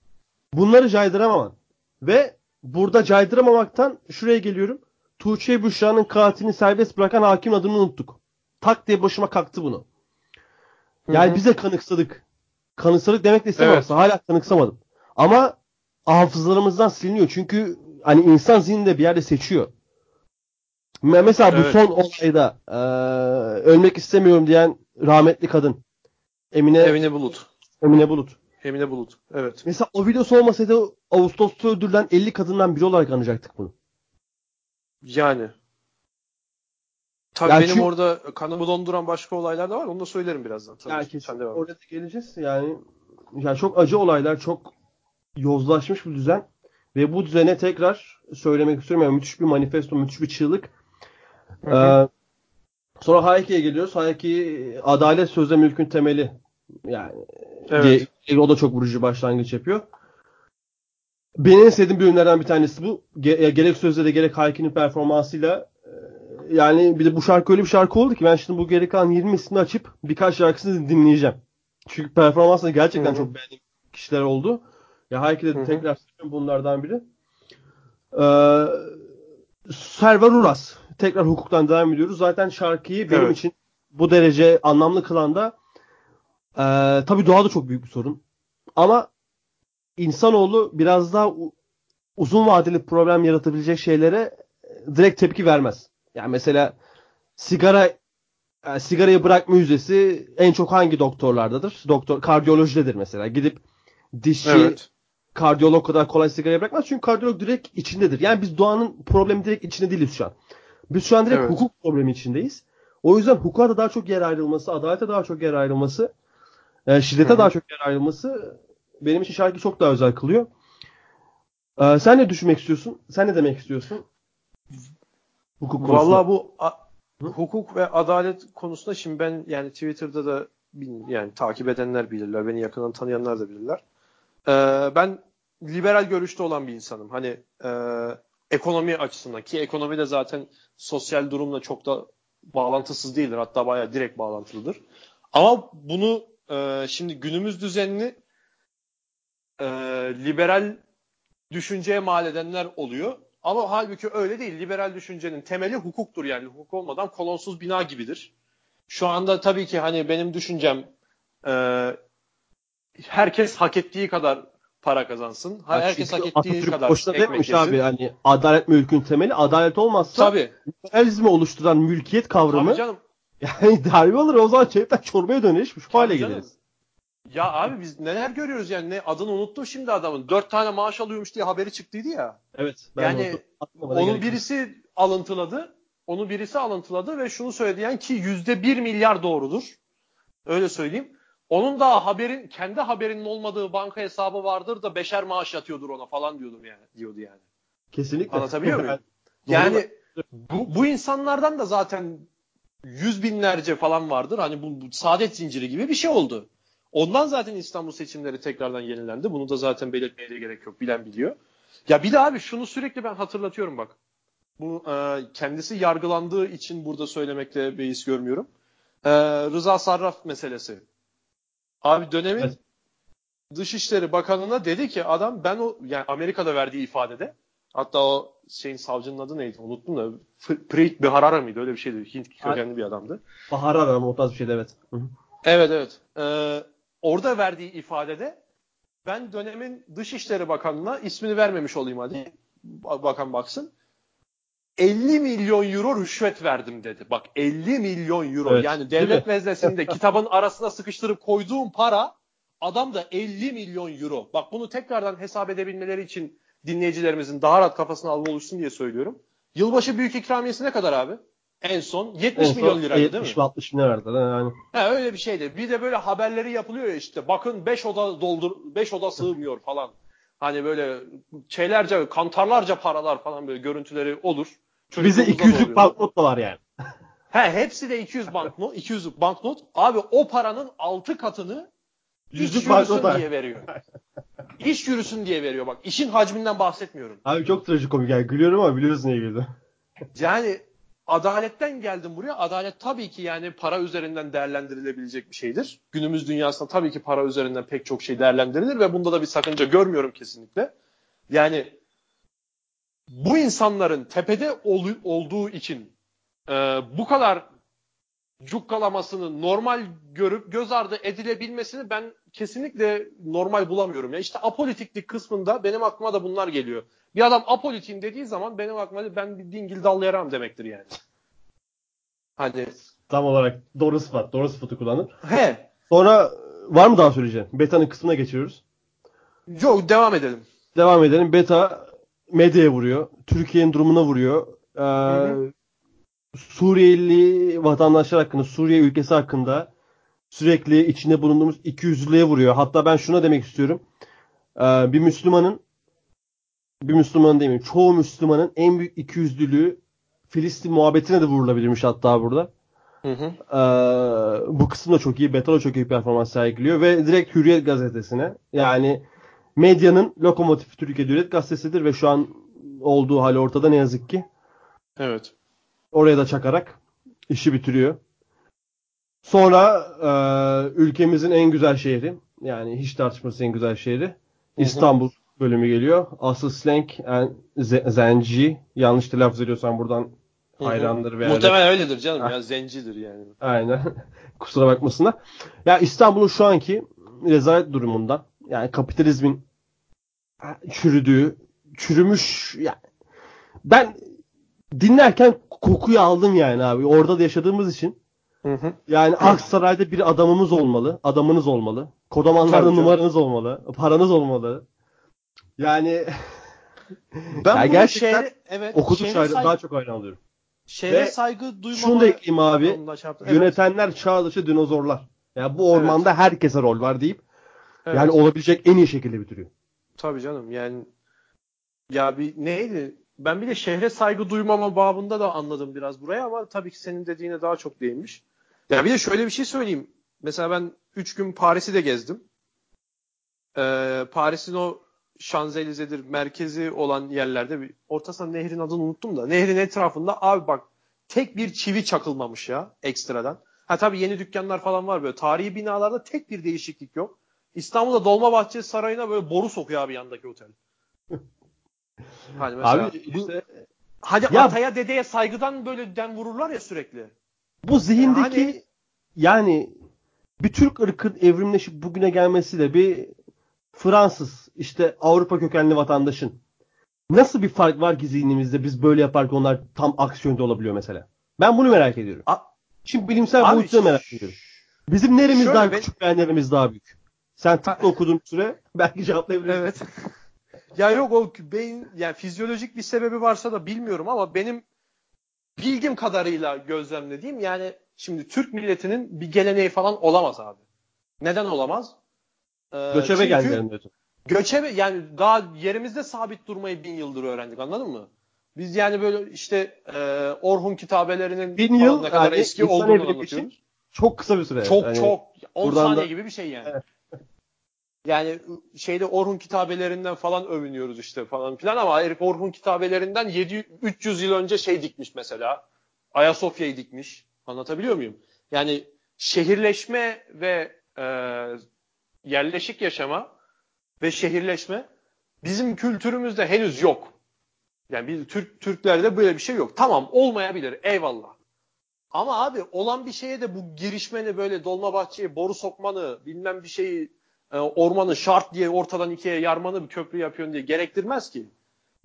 bunları caydıramaman. Ve burada caydıramamaktan şuraya geliyorum. Tuğçe Büşra'nın katilini serbest bırakan hakimin adını unuttuk. Tak diye başıma kalktı bunu. Yani Hı hı. bize kanıksadık. Kanıksadık demek de istemem Evet. Hala kanıksamadım. Ama hafızalarımızdan siliniyor. Çünkü hani insan zihninde bir yerde seçiyor. Me- Mesela bu Evet. son olayda eee, ölmek istemiyorum diyen rahmetli kadın. Emine Emine Bulut. Emine Bulut. Emine Bulut. Evet. Mesela o videosu olmasaydı Ağustos'ta öldürülen 50 kadından biri olarak anacaktık bunu. Yani. Tabii Ya benim çünkü- orada kanımı donduran başka olaylar da var. Onu da söylerim birazdan. Tabii. Yani Sen kesin devam et. oraya da geleceğiz. Yani yani çok acı olaylar, çok yozlaşmış bir düzen ve bu düzene tekrar söylemek istiyorum. Yani müthiş bir manifesto, müthiş bir çığlık. Hı hı. Ee, sonra Hayeki'ye geliyoruz. Hayeki adalet sözde mülkün temeli. Yani Evet. diye- o da çok vurucu başlangıç yapıyor. Benim en sevdiğim bölümlerden bir tanesi bu. Ge- gerek sözde de gerek Hayeki'nin performansıyla e, yani bir de bu şarkı öyle bir şarkı oldu ki ben şimdi bu geri kalan 20 ismini açıp birkaç şarkısını dinleyeceğim. Çünkü performansla gerçekten Hı hı. çok beğendiğim kişiler oldu. Ya Hayki de Hı hı. tekrar bunlardan biri. Ee, Server Uras. Tekrar hukuktan devam ediyoruz. Zaten şarkıyı benim evet. için bu derece anlamlı kılan da e, tabii doğa da çok büyük bir sorun. Ama insanoğlu biraz daha uzun vadeli problem yaratabilecek şeylere direkt tepki vermez. Yani mesela sigara yani sigarayı bırakma yüzdesi en çok hangi doktorlardadır? Doktor kardiyolojidedir mesela. Gidip dişçi evet. kardiyolog kadar kolay sigarayı bırakmaz. Çünkü kardiyolog direkt içindedir. Yani biz doğanın problemi direkt içinde değiliz şu an. Biz şu an direkt evet. hukuk problemi içindeyiz. O yüzden hukuka da daha çok yer ayrılması, adalete daha çok yer ayrılması, e, şiddete Hı-hı. daha çok yer ayrılması benim için şarkı çok daha özel kılıyor. Ee, sen ne düşünmek istiyorsun? Sen ne demek istiyorsun? Hukuk konusunda. Vallahi bu a, hukuk ve adalet konusunda şimdi ben yani Twitter'da da yani takip edenler bilirler, beni yakından tanıyanlar da bilirler. Ee, ben liberal görüşte olan bir insanım. Hani e, ekonomi açısından ki ekonomi de zaten sosyal durumla çok da bağlantısız değildir. Hatta bayağı direkt bağlantılıdır. Ama bunu e, şimdi günümüz düzenini e, liberal düşünceye mal edenler oluyor. Ama halbuki öyle değil. Liberal düşüncenin temeli hukuktur yani. Hukuk olmadan kolonsuz bina gibidir. Şu anda tabii ki hani benim düşüncem e, herkes hak ettiği kadar para kazansın. Ha, herkes hak ettiği Atatürk kadar boşuna demiş abi hani adalet mülkün temeli adalet olmazsa tabii. liberalizmi oluşturan mülkiyet kavramı tabii canım. yani darbe olur o zaman çelikten çorbaya dönüş şu hale geliriz. Ya abi biz neler görüyoruz yani ne adını unuttum şimdi adamın. Dört tane maaş alıyormuş diye haberi çıktıydı ya. Evet. Ben yani onun birisi alıntıladı. Onu birisi alıntıladı ve şunu söyledi yani ki yüzde bir milyar doğrudur. Öyle söyleyeyim. Onun da haberin kendi haberinin olmadığı banka hesabı vardır da beşer maaş yatıyordur ona falan diyordur yani diyordu yani. Kesinlikle. Anlatabiliyor muyum? yani bu, bu insanlardan da zaten yüz binlerce falan vardır. Hani bu, bu saadet zinciri gibi bir şey oldu. Ondan zaten İstanbul seçimleri tekrardan yenilendi. Bunu da zaten belirtmeye de gerek yok. Bilen biliyor. Ya bir de abi şunu sürekli ben hatırlatıyorum bak. Bu e, kendisi yargılandığı için burada söylemekte beis görmüyorum. E, Rıza Sarraf meselesi. Abi dönemin evet. Dışişleri Bakanı'na dedi ki adam ben o yani Amerika'da verdiği ifadede hatta o şeyin savcının adı neydi unuttum da Preet Beharara mıydı öyle bir şeydi. Hint kökenli bir adamdı. Baharara mı o tarz bir şeydi evet. Evet evet. Ee, orada verdiği ifadede ben dönemin Dışişleri Bakanı'na ismini vermemiş olayım hadi. Bakan baksın. 50 milyon euro rüşvet verdim dedi. Bak 50 milyon euro. Evet, yani devlet veznesinde kitabın arasına sıkıştırıp koyduğum para adam da 50 milyon euro. Bak bunu tekrardan hesap edebilmeleri için dinleyicilerimizin daha rahat kafasına alma oluşsun diye söylüyorum. Yılbaşı büyük ikramiyesi ne kadar abi? En son 70 en son milyon liraydı 70 değil mi? 60 milyon verdiler yani. He, öyle bir şeydi. Bir de böyle haberleri yapılıyor ya işte bakın 5 oda doldur 5 oda sığmıyor falan. Hani böyle şeylerce kantarlarca paralar falan böyle görüntüleri olur. Bize 200'lük banknot da var yani. He hepsi de 200 banknot, 200 banknot. Abi o paranın 6 katını iş yürüsün diye veriyor. İş yürüsün diye veriyor bak. İşin hacminden bahsetmiyorum. Abi çok trajikomik yani gülüyorum ama biliyorsun niye güldüm. Yani adaletten geldim buraya. Adalet tabii ki yani para üzerinden değerlendirilebilecek bir şeydir. Günümüz dünyasında tabii ki para üzerinden pek çok şey değerlendirilir ve bunda da bir sakınca görmüyorum kesinlikle. Yani bu insanların tepede ol, olduğu için e, bu kadar cukkalamasını normal görüp göz ardı edilebilmesini ben kesinlikle normal bulamıyorum. Ya işte apolitiklik kısmında benim aklıma da bunlar geliyor. Bir adam apolitiğim dediği zaman benim aklıma ben bir dingil dal yaram demektir yani. Hani tam olarak doğru sıfat, doğru sıfatı kullanın. He. Sonra var mı daha söyleyeceğin? Beta'nın kısmına geçiyoruz. Yok devam edelim. Devam edelim. Beta medyaya vuruyor. Türkiye'nin durumuna vuruyor. Ee, Suriyeli vatandaşlar hakkında, Suriye ülkesi hakkında sürekli içinde bulunduğumuz iki yüzlülüğe vuruyor. Hatta ben şuna demek istiyorum. Ee, bir Müslümanın bir Müslüman mi? Çoğu Müslümanın en büyük ikiyüzlülüğü Filistin muhabbetine de vurulabilirmiş hatta burada. Hı hı. Ee, bu kısımda çok iyi. Betalo çok iyi performans sergiliyor ve direkt Hürriyet gazetesine yani medyanın lokomotifi Türkiye Hürriyet gazetesidir ve şu an olduğu hali ortada ne yazık ki. Evet. Oraya da çakarak işi bitiriyor. Sonra e, ülkemizin en güzel şehri yani hiç tartışmasız en güzel şehri İstanbul bölümü geliyor. Asıl Slank and Zenci yanlış telaffuz ediyorsam buradan hayrandır veya Muhtemelen öyledir canım ya zencidir yani. Aynen. Kusura bakmasınlar. Ya İstanbul'un şu anki rezalet durumundan yani kapitalizmin çürüdüğü, çürümüş yani ben dinlerken kokuyu aldım yani abi. Orada da yaşadığımız için. Hı hı. Yani Aksaray'da bir adamımız olmalı. Adamınız olmalı. Kodamanlarda numaranız olmalı. Paranız olmalı. Yani ben ya gerçekten şehre, evet, okuduk şairi daha çok hayran alıyorum. Şehre Ve saygı duymama... Şunu da ekleyeyim abi. Evet. Yönetenler çağ dışı dinozorlar. Yani bu ormanda evet. herkese rol var deyip evet. yani olabilecek en iyi şekilde bitiriyor. Tabii canım yani ya bir neydi? Ben bir de şehre saygı duymama babında da anladım biraz buraya ama tabii ki senin dediğine daha çok değinmiş. Ya bir de şöyle bir şey söyleyeyim. Mesela ben 3 gün Paris'i de gezdim. Ee, Paris'in o Şanzelize'dir merkezi olan yerlerde bir ortasında nehrin adını unuttum da nehrin etrafında abi bak tek bir çivi çakılmamış ya ekstradan. Ha tabii yeni dükkanlar falan var böyle. Tarihi binalarda tek bir değişiklik yok. İstanbul'da Dolmabahçe Sarayı'na böyle boru sokuyor abi yandaki otel. hani mesela abi işte Hadi ya, ataya dedeye saygıdan böyle den vururlar ya sürekli. Bu zihindeki yani, yani bir Türk ırkın evrimleşip bugüne gelmesiyle bir Fransız işte Avrupa kökenli vatandaşın nasıl bir fark var ki zihnimizde biz böyle yaparken onlar tam aksiyonda olabiliyor mesela. Ben bunu merak ediyorum. A- Şimdi bilimsel boyutunu merak ediyorum. Bizim neremiz daha ben... küçük veya neremiz daha büyük? Sen tıpla okuduğun süre belki cevaplayabilirsin. Evet. Ya yok o beyin yani fizyolojik bir sebebi varsa da bilmiyorum ama benim bildiğim kadarıyla gözlemlediğim yani şimdi Türk milletinin bir geleneği falan olamaz abi. Neden olamaz? Ee, göçebe geldilerin diyorsun. Göçebe yani daha yerimizde sabit durmayı bin yıldır öğrendik anladın mı? Biz yani böyle işte e, Orhun kitabelerinin bin yıl ne kadar yani eski olduğunu anlatıyoruz. Çok kısa bir süre. Çok yani, çok 10 saniye da... gibi bir şey yani. Evet. Yani şeyde Orhun kitabelerinden falan övünüyoruz işte falan filan ama herif Orhun kitabelerinden 700 300 yıl önce şey dikmiş mesela. Ayasofya'yı dikmiş. Anlatabiliyor muyum? Yani şehirleşme ve e, yerleşik yaşama ve şehirleşme bizim kültürümüzde henüz yok. Yani biz Türk Türklerde böyle bir şey yok. Tamam olmayabilir eyvallah. Ama abi olan bir şeye de bu girişmeni böyle dolma bahçeye boru sokmanı bilmem bir şeyi ormanı şart diye ortadan ikiye yarmanı bir köprü yapıyorsun diye gerektirmez ki.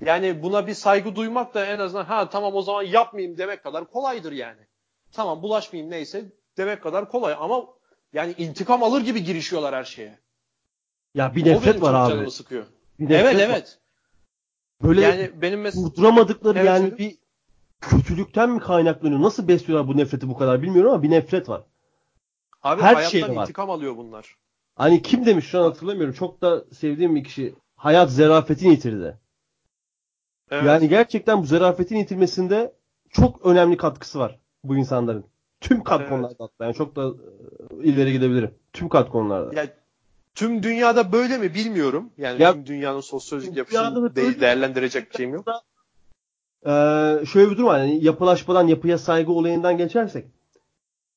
Yani buna bir saygı duymak da en azından ha tamam o zaman yapmayayım demek kadar kolaydır yani. Tamam bulaşmayayım neyse demek kadar kolay ama yani intikam alır gibi girişiyorlar her şeye. Ya bir nefret var abi. Canımı sıkıyor. Bir evet var. evet. Böyle yani benim mes- durduramadıkları evet, yani bir kötülükten mi kaynaklanıyor? Nasıl besliyorlar bu nefreti bu kadar bilmiyorum ama bir nefret var. Abi Her hayattan şey var. intikam alıyor bunlar. Hani kim demiş şu an hatırlamıyorum. Çok da sevdiğim bir kişi. Hayat zerafetini yitirdi. Evet. Yani gerçekten bu zerafetin yitirmesinde çok önemli katkısı var bu insanların. Tüm kat evet. konularda hatta. Yani çok da e, ileri gidebilirim. Tüm kat konularda. Ya, tüm dünyada böyle mi bilmiyorum. Yani ya, tüm dünyanın sosyolojik yapısını de, değerlendirecek bir şeyim yok. Ee, şöyle bir durum var. Yani yapılaşmadan yapıya saygı olayından geçersek.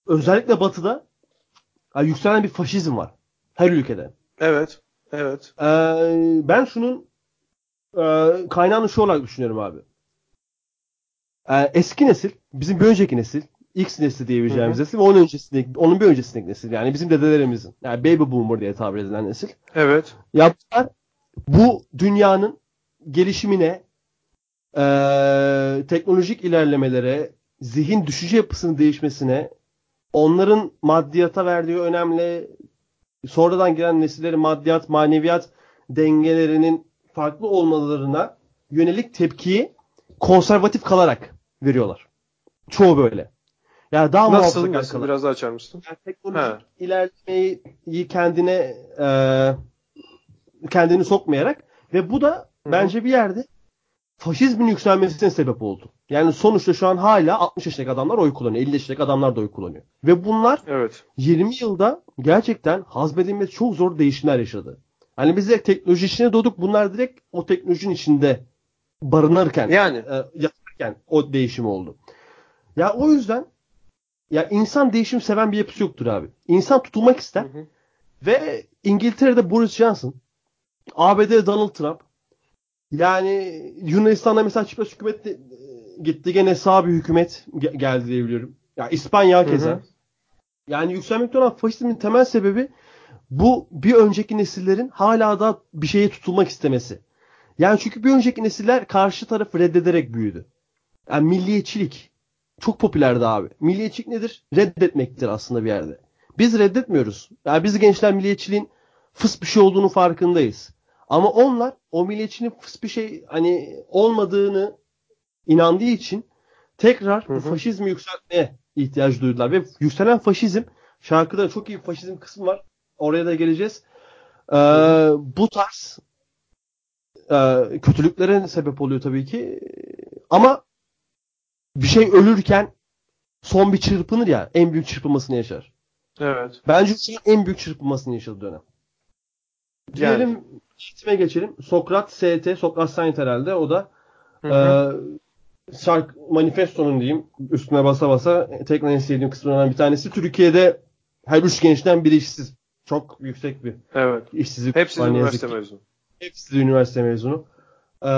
Özellikle batıda yani yükselen bir faşizm var. Her ülkede. Evet. Evet. Ee, ben şunun e, kaynağını şu olarak düşünüyorum abi. Ee, eski nesil, bizim bir önceki nesil, X nesli diyebileceğimiz nesil ve onun öncesindeki, onun bir öncesindeki nesil. Yani bizim dedelerimizin. Yani baby boomer diye tabir edilen nesil. Evet. Yaptılar. Bu dünyanın gelişimine, e, teknolojik ilerlemelere, zihin düşünce yapısının değişmesine, onların maddiyata verdiği önemli sonradan gelen nesillerin maddiyat, maneviyat dengelerinin farklı olmalarına yönelik tepkiyi konservatif kalarak veriyorlar. Çoğu böyle. Yani daha nasıl, nasıl kalan. biraz daha açar mısın? Yani teknolojik ilerlemeyi kendine e, kendini sokmayarak ve bu da Hı-hı. bence bir yerde faşizmin yükselmesine sebep oldu. Yani sonuçta şu an hala 60 yaşındaki adamlar oy kullanıyor. 50 yaşındaki adamlar da oy kullanıyor. Ve bunlar evet. 20 yılda gerçekten hazmedilmesi çok zor değişimler yaşadı. Hani biz de teknoloji içine doğduk. Bunlar direkt o teknolojinin içinde barınırken, yani e, yatarken o değişim oldu. Ya o yüzden ya insan değişim seven bir yapısı yoktur abi. İnsan tutulmak ister. Hı hı. Ve İngiltere'de Boris Johnson, ABD'de Donald Trump, yani Yunanistan'da mesela Çipras hükümet gitti gene sağ bir hükümet geldi diye biliyorum. Ya İspanya keza. Yani yükselmekte olan faşizmin temel sebebi bu bir önceki nesillerin hala da bir şeye tutulmak istemesi. Yani çünkü bir önceki nesiller karşı tarafı reddederek büyüdü. Yani milliyetçilik çok popülerdi abi. Milliyetçilik nedir? Reddetmektir aslında bir yerde. Biz reddetmiyoruz. Yani biz gençler milliyetçiliğin fıs bir şey olduğunu farkındayız. Ama onlar o milliyetçinin fıs bir şey hani olmadığını inandığı için tekrar hı hı. faşizmi yükseltmeye ihtiyaç duydular. Ve yükselen faşizm şarkıda çok iyi bir faşizm kısmı var. Oraya da geleceğiz. Ee, bu tarz e, kötülüklere sebep oluyor tabii ki. Ama bir şey ölürken son bir çırpınır ya en büyük çırpınmasını yaşar. Evet. Bence şu en büyük çırpınmasını yaşadı dönem. Diyelim yani. geçelim. Sokrat ST, Sokrat Saint herhalde. O da hı hı. E, şark manifestonun diyeyim üstüne basa basa tekrar en sevdiğim kısımlarından bir tanesi. Türkiye'de her üç gençten biri işsiz. Çok yüksek bir evet. işsizlik. Hepsi üniversite mezunu. Hepsi üniversite mezunu. Ee,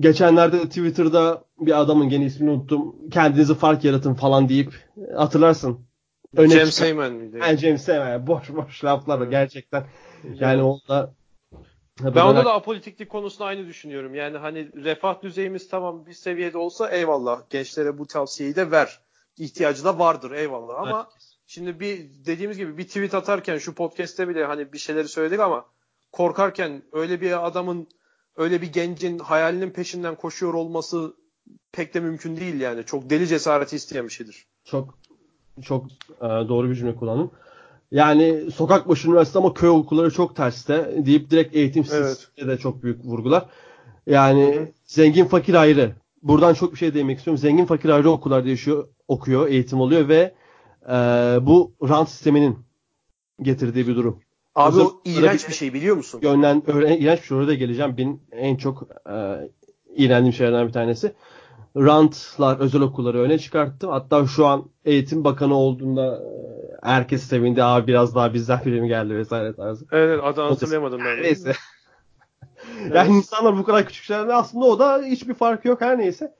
geçenlerde Twitter'da bir adamın gene ismini unuttum. Kendinizi fark yaratın falan deyip hatırlarsın. Öne James Seyman mıydı? Yani James Seyman. Boş boş laflar evet. gerçekten. Yani o ben onda da apolitiklik konusunda aynı düşünüyorum. Yani hani refah düzeyimiz tamam bir seviyede olsa eyvallah. Gençlere bu tavsiyeyi de ver. İhtiyacı da vardır eyvallah ama evet. şimdi bir dediğimiz gibi bir tweet atarken şu podcast'te bile hani bir şeyleri söyledik ama korkarken öyle bir adamın öyle bir gencin hayalinin peşinden koşuyor olması pek de mümkün değil yani. Çok deli cesareti isteyen bir şeydir. Çok çok e, doğru bir cümle kullandım. Yani sokak başı üniversite ama köy okulları çok terste deyip direkt eğitimsiz evet. de çok büyük vurgular. Yani Hı-hı. zengin fakir ayrı. Buradan çok bir şey değinmek istiyorum. Zengin fakir ayrı okullarda yaşıyor, okuyor, eğitim oluyor ve e, bu rant sisteminin getirdiği bir durum. Abi Özel, o iğrenç bir şey biliyor musun? Yönlen, öğren, iğrenç bir şey orada geleceğim. Benim en çok e, iğrendiğim şeylerden bir tanesi. Rantlar, özel okulları öne çıkarttım. Hatta şu an eğitim bakanı olduğunda e, herkes sevindi. Abi biraz daha bizden film geldi vesaire tarzı. Evet adı hatırlayamadım ben. Neyse. yani insanlar bu kadar küçük şeyler aslında o da hiçbir fark yok her neyse.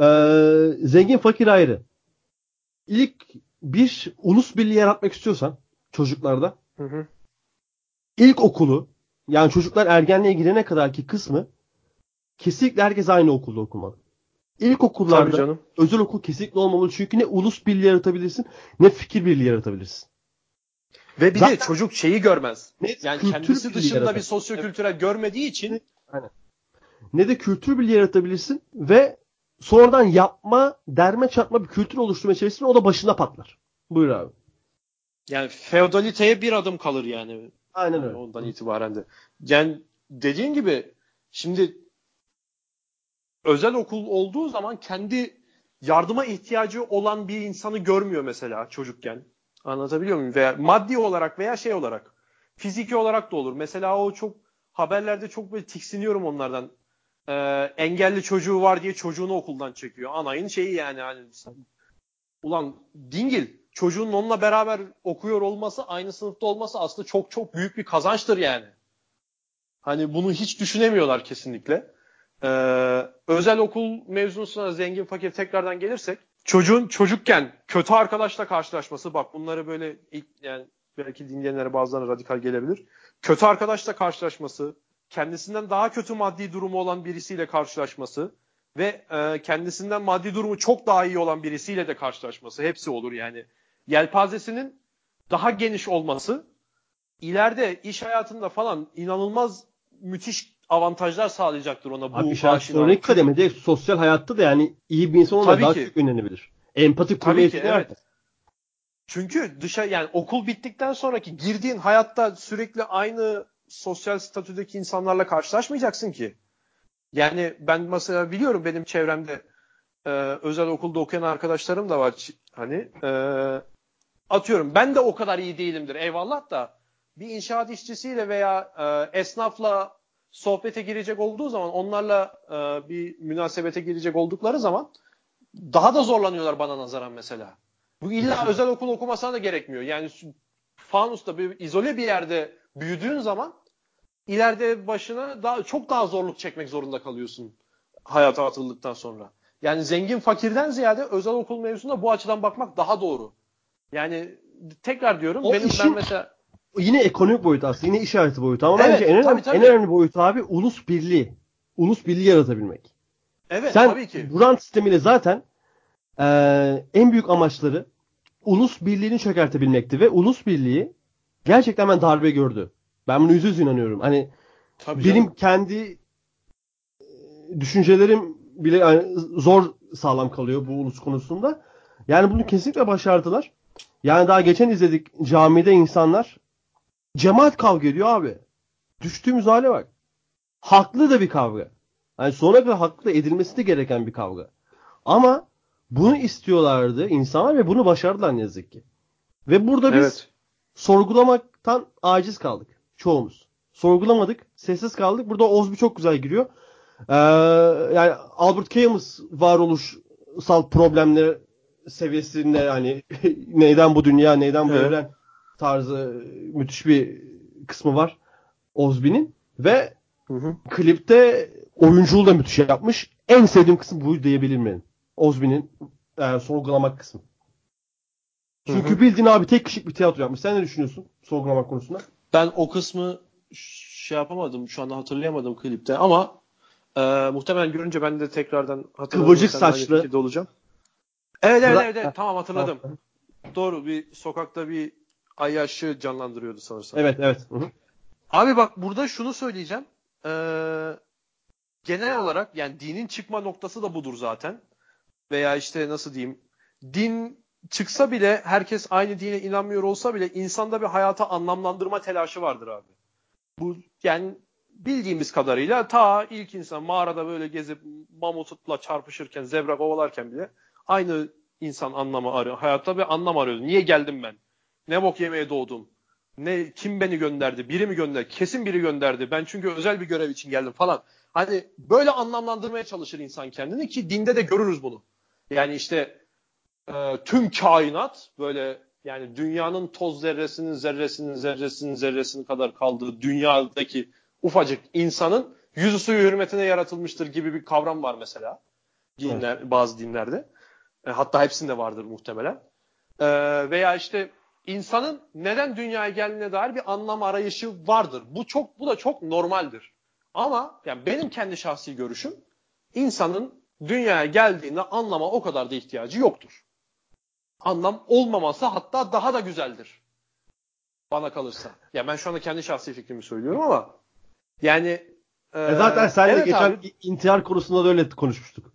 Ee, zengin fakir ayrı. İlk bir ulus birliği yaratmak istiyorsan çocuklarda hı hı ilk okulu yani çocuklar ergenliğe girene kadar ki kısmı kesinlikle herkes aynı okulda okumalı. İlk okullarda özel okul kesinlikle olmamalı çünkü ne ulus birliği yaratabilirsin ne fikir birliği yaratabilirsin. Ve bir Zaten, de çocuk şeyi görmez. Ne, yani kendisi dışında yaratır. bir sosyokültürel evet. görmediği için Aynen. ne de kültür birliği yaratabilirsin ve sonradan yapma, derme çatma bir kültür oluşturma içerisinde o da başına patlar. Buyur abi. Yani feodaliteye bir adım kalır yani. Aynen öyle. ondan itibaren de. Yani dediğin gibi şimdi özel okul olduğu zaman kendi yardıma ihtiyacı olan bir insanı görmüyor mesela çocukken. Anlatabiliyor muyum? Veya maddi olarak veya şey olarak. Fiziki olarak da olur. Mesela o çok haberlerde çok böyle tiksiniyorum onlardan. Ee, engelli çocuğu var diye çocuğunu okuldan çekiyor. Anayın şeyi yani hani ulan dingil çocuğun onunla beraber okuyor olması, aynı sınıfta olması aslında çok çok büyük bir kazançtır yani. Hani bunu hiç düşünemiyorlar kesinlikle. Ee, özel okul mevzusuna zengin fakir tekrardan gelirsek çocuğun çocukken kötü arkadaşla karşılaşması bak bunları böyle ilk yani belki dinleyenlere bazılarına radikal gelebilir. Kötü arkadaşla karşılaşması, kendisinden daha kötü maddi durumu olan birisiyle karşılaşması ve e, kendisinden maddi durumu çok daha iyi olan birisiyle de karşılaşması hepsi olur yani yelpazesinin daha geniş olması ileride iş hayatında falan inanılmaz müthiş avantajlar sağlayacaktır ona bu Abi sonraki kademede sosyal hayatta da yani iyi bir insan olmak daha ki. çok önemlidir. Empati kurmayı evet. Çünkü dışa yani okul bittikten sonraki girdiğin hayatta sürekli aynı sosyal statüdeki insanlarla karşılaşmayacaksın ki. Yani ben mesela biliyorum benim çevremde e, özel okulda okuyan arkadaşlarım da var. Hani e, atıyorum ben de o kadar iyi değilimdir eyvallah da bir inşaat işçisiyle veya e, esnafla sohbete girecek olduğu zaman onlarla e, bir münasebete girecek oldukları zaman daha da zorlanıyorlar bana nazaran mesela. Bu illa özel okul okumasına da gerekmiyor. Yani fanusta bir izole bir yerde büyüdüğün zaman ileride başına daha çok daha zorluk çekmek zorunda kalıyorsun hayata atıldıktan sonra. Yani zengin fakirden ziyade özel okul mevzusunda bu açıdan bakmak daha doğru. Yani tekrar diyorum O benim işin- ben mesela Yine ekonomik boyut aslında. Yine işareti boyutu. Ama Evet, bence en önemli, tabii, tabii. en önemli boyut abi ulus birliği. Ulus birliği yaratabilmek. evet Sen tabii ki. bu rant sistemiyle zaten eee, en büyük amaçları ulus birliğini çökertebilmekti ve ulus birliği gerçekten ben darbe gördü. Ben bunu yüzde yüz inanıyorum. Hani Tabii benim canım. kendi e, düşüncelerim bile yani zor sağlam kalıyor bu ulus konusunda. Yani bunu kesinlikle başardılar. Yani daha geçen izledik camide insanlar cemaat kavga ediyor abi. Düştüğümüz hale bak. Haklı da bir kavga. Yani sonuna kadar haklı da edilmesi de gereken bir kavga. Ama bunu istiyorlardı insanlar ve bunu başardılar ne yazık ki. Ve burada biz Evet. sorgulamaktan aciz kaldık. Çoğumuz. Sorgulamadık. Sessiz kaldık. Burada Ozbi çok güzel giriyor. Ee, yani Albert Camus varoluşsal problemler seviyesinde yani neyden bu dünya neyden bu Evet. evren tarzı müthiş bir kısmı var Ozbi'nin ve Hı hı. klipte oyunculuğu da müthiş yapmış. En sevdiğim kısım bu diyebilirim benim. Ozbi'nin e, sorgulamak kısmı. Çünkü Hı hı. bildiğin abi tek kişilik bir tiyatro yapmış. Sen ne düşünüyorsun sorgulamak konusunda? Ben o kısmı şey yapamadım şu anda hatırlayamadım klipte ama e, muhtemelen görünce ben de tekrardan hatırladım. Kıvırcık saçlı. olacağım. Evet evet evet, evet. tamam hatırladım. Doğru bir sokakta bir ayyaşı canlandırıyordu sanırsam. Evet evet. Hı hı. Abi bak burada şunu söyleyeceğim. Ee, genel olarak yani dinin çıkma noktası da budur zaten. Veya işte nasıl diyeyim din çıksa bile herkes aynı dine inanmıyor olsa bile insanda bir hayata anlamlandırma telaşı vardır abi. Bu yani bildiğimiz kadarıyla ta ilk insan mağarada böyle gezip mamutla çarpışırken, zebra kovalarken bile aynı insan anlamı arıyor. Hayatta bir anlam arıyordu. Niye geldim ben? Ne bok yemeye doğdum? Ne kim beni gönderdi? Biri mi gönderdi? Kesin biri gönderdi. Ben çünkü özel bir görev için geldim falan. Hani böyle anlamlandırmaya çalışır insan kendini ki dinde de görürüz bunu. Yani işte e, tüm kainat böyle yani dünyanın toz zerresinin zerresinin zerresinin zerresinin kadar kaldığı dünyadaki ufacık insanın yüzü suyu hürmetine yaratılmıştır gibi bir kavram var mesela. Dinler, bazı dinlerde. E, hatta hepsinde vardır muhtemelen. E, veya işte insanın neden dünyaya geldiğine dair bir anlam arayışı vardır. Bu çok bu da çok normaldir. Ama yani benim kendi şahsi görüşüm insanın dünyaya geldiğinde anlama o kadar da ihtiyacı yoktur. Anlam olmaması hatta daha da güzeldir. Bana kalırsa. Ya ben şu anda kendi şahsi fikrimi söylüyorum ama yani e, E zaten seninle evet geçen abi. intihar konusunda da öyle konuşmuştuk.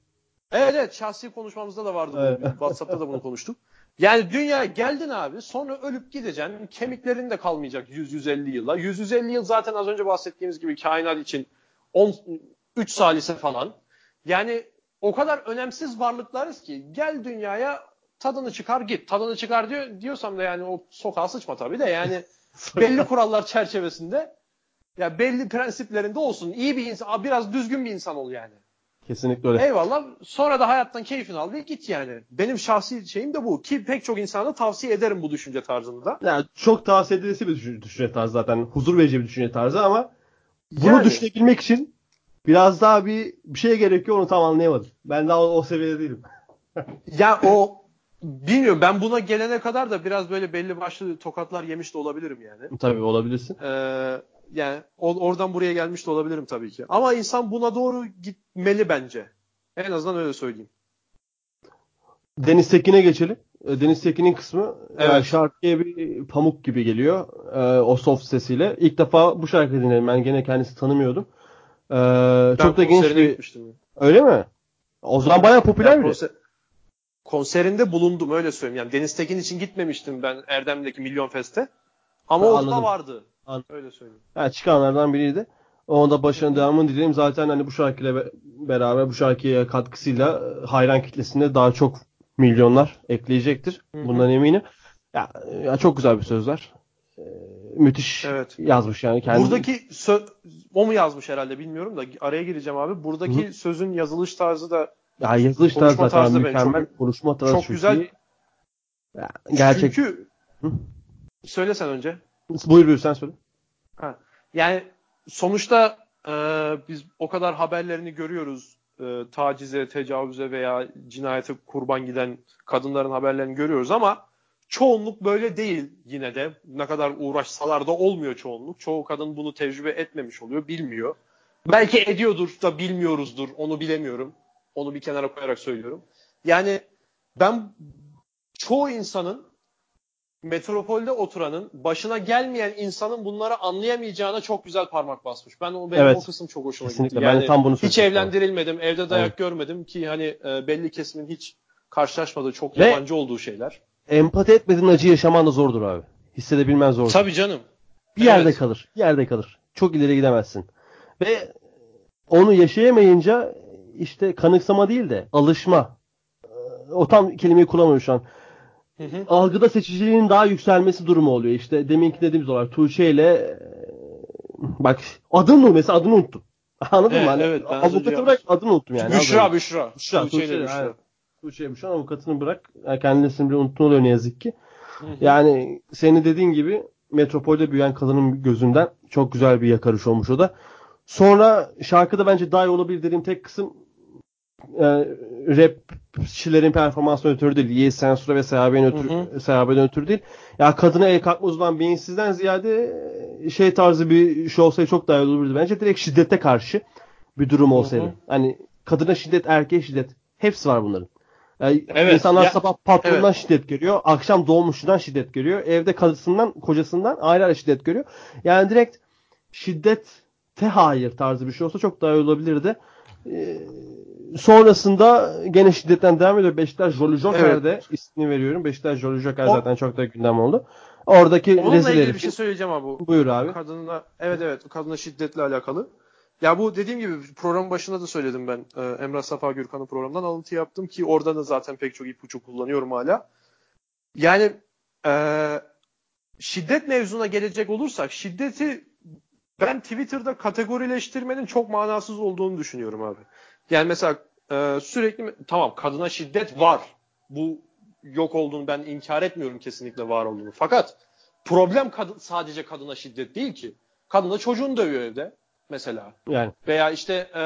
Evet evet şahsi konuşmamızda da vardı. Evet. WhatsApp'ta da bunu konuştuk. Yani dünyaya geldin abi sonra ölüp gideceksin. Kemiklerin de kalmayacak 100-150 yıla. 100-150 yıl zaten az önce bahsettiğimiz gibi kainat için 10, 3 salise falan. Yani o kadar önemsiz varlıklarız ki gel dünyaya tadını çıkar git. Tadını çıkar diyor diyorsam da yani o sokağa sıçma tabii de yani belli kurallar çerçevesinde ya belli prensiplerinde olsun. İyi bir insan, biraz düzgün bir insan ol yani. Kesinlikle öyle. Eyvallah. Sonra da hayattan keyfini al ve git yani. Benim şahsi şeyim de bu. Ki pek çok insana tavsiye ederim bu düşünce tarzını da. Yani çok tavsiye edilesi bir düşünce, düşünce tarzı zaten. Huzur verici bir düşünce tarzı ama bunu Yani. düşünebilmek için biraz daha bir bir şeye gerekiyor onu tam anlayamadım. Ben daha o, o seviyede değilim. Ya o bilmiyorum ben buna gelene kadar da biraz böyle belli başlı tokatlar yemiş de olabilirim yani. Tabii olabilirsin. Ee, yani o- oradan buraya gelmiş de olabilirim tabii ki. Ama insan buna doğru gitmeli bence. En azından öyle söyleyeyim. Deniz Tekin'e geçelim. E, Deniz Tekin'in kısmı Evet. e, şarkıya bir pamuk gibi geliyor. E, o soft sesiyle. İlk defa bu şarkı dinledim. Ben gene kendisi tanımıyordum. E, Ben çok da genç bir... gitmiştim. Öyle mi? O zaman bayağı popüler konser- konserinde bulundum öyle söyleyeyim. Yani Deniz Tekin için gitmemiştim ben Erdem'deki Milyon Fest'e. Ama Ha, orada anladım. vardı. Anladım. Öyle söyleyeyim. Yani çıkanlardan biriydi. Onun da başarının devamını dilerim. Zaten hani bu şarkıyla be- beraber bu şarkıya katkısıyla e, hayran kitlesinde daha çok milyonlar ekleyecektir. Hı hı. Bundan eminim. Ya, ya çok güzel bir sözler. Ee, müthiş Evet. yazmış yani kendi. Buradaki sö- o mu yazmış herhalde bilmiyorum da araya gireceğim abi. Buradaki sözün yazılış tarzı da ya yazılış tarzı zaten tarzı mükemmel. çok- konuşma tarzı çok çok güzel. iyi. Ya, gerçek. çünkü Hı? söyle sen önce. Buyur buyur sen söyle. Ha. Yani sonuçta e, biz o kadar haberlerini görüyoruz. E, tacize, tecavüze veya cinayete kurban giden kadınların haberlerini görüyoruz ama çoğunluk böyle değil yine de. Ne kadar uğraşsalar da olmuyor çoğunluk. Çoğu kadın bunu tecrübe etmemiş oluyor, bilmiyor. Belki ediyordur da bilmiyoruzdur. Onu bilemiyorum. Onu bir kenara koyarak söylüyorum. Yani ben çoğu insanın metropolde oturanın başına gelmeyen insanın bunları anlayamayacağına çok güzel parmak basmış. Ben o benim evet. o kısım çok hoşuma Kesinlikle. gitti. Yani ben de tam bunu hiç evlendirilmedim, evde dayak evet. görmedim ki hani e, belli kesimin hiç karşılaşmadığı çok Ve yabancı olduğu şeyler. Empati etmediğin acı yaşaman da zordur abi. Hissedebilmen zordur. Tabii canım. Bir evet. yerde kalır. Bir yerde kalır. Çok ileri gidemezsin. Ve onu yaşayamayınca işte kanıksama değil de alışma. O tam kelimeyi kullanmıyorum şu an. Hı hı. Algıda seçiciliğin daha yükselmesi durumu oluyor. İşte deminki dediğimiz olarak Tuğçe ile bak adını mesela adını unuttum. Anladın evet, mı? Hani evet, avukatı bırak adını unuttum yani. Büşra, Büşra. Büşra. Tuğçe, Tuğçe, Büşra. Tuğçe Büşra avukatını bırak. Yani kendini ismini unuttun oluyor ne yazık ki. Hı hı. Yani seni dediğin gibi metropolde büyüyen kadının gözünden çok güzel bir yakarış olmuş o da. Sonra şarkıda bence daha iyi olabilir dediğim tek kısım e, rapçilerin performansına ötürü değil. Yiğit Sensura ve Sehabe'nin ötürü, Sehabe'den ötürü değil. Ya kadına el kalkma uzman beyinsizden ziyade şey tarzı bir şey olsaydı çok daha iyi olurdu. Bence direkt şiddete karşı bir durum olsaydı. Hı hı. Hani kadına şiddet, erkeğe şiddet. Hepsi var bunların. Yani evet, insanlar ya, sabah patronundan evet. şiddet görüyor. Akşam doğmuşundan şiddet görüyor. Evde karısından, kocasından ayrı şiddet görüyor. Yani direkt şiddet te hayır tarzı bir şey olsa çok daha iyi olabilirdi. Ee, sonrasında gene şiddetten devam ediyor. Beşiktaş Jolly Joker'de evet. ismini veriyorum. Beşiktaş Jolly Joker o, zaten çok da gündem oldu. Oradaki Onunla rezil ilgili bir şey söyleyeceğim abi. Buyur abi. Kadınla, evet evet kadına şiddetle alakalı. Ya bu dediğim gibi programın başında da söyledim ben. Ee, Emrah Safa Gürkan'ın programından alıntı yaptım ki orada da zaten pek çok ipucu kullanıyorum hala. Yani e, şiddet mevzuna gelecek olursak şiddeti ben Twitter'da kategorileştirmenin çok manasız olduğunu düşünüyorum abi. Yani mesela e, sürekli tamam kadına şiddet var. Bu yok olduğunu ben inkar etmiyorum kesinlikle var olduğunu. Fakat problem kadın, sadece kadına şiddet değil ki. Kadına çocuğunu dövüyor evde mesela. Yani. Veya işte e,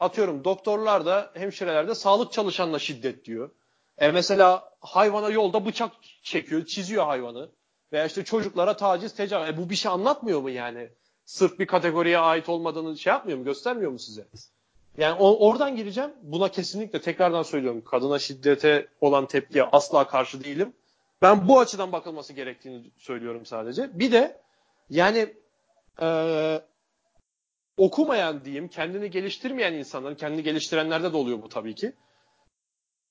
atıyorum doktorlar da hemşireler de sağlık çalışanına şiddet diyor. E mesela hayvana yolda bıçak çekiyor, çiziyor hayvanı. Veya işte çocuklara taciz, tecavüz. E bu bir şey anlatmıyor mu yani? Sırf bir kategoriye ait olmadığını şey yapmıyor mu, göstermiyor mu size? Yani o, oradan gireceğim. Buna kesinlikle tekrardan söylüyorum. Kadına şiddete olan tepkiye asla karşı değilim. Ben bu açıdan bakılması gerektiğini söylüyorum sadece. Bir de yani e, okumayan diyeyim, kendini geliştirmeyen insanların, kendini geliştirenlerde de oluyor bu tabii ki.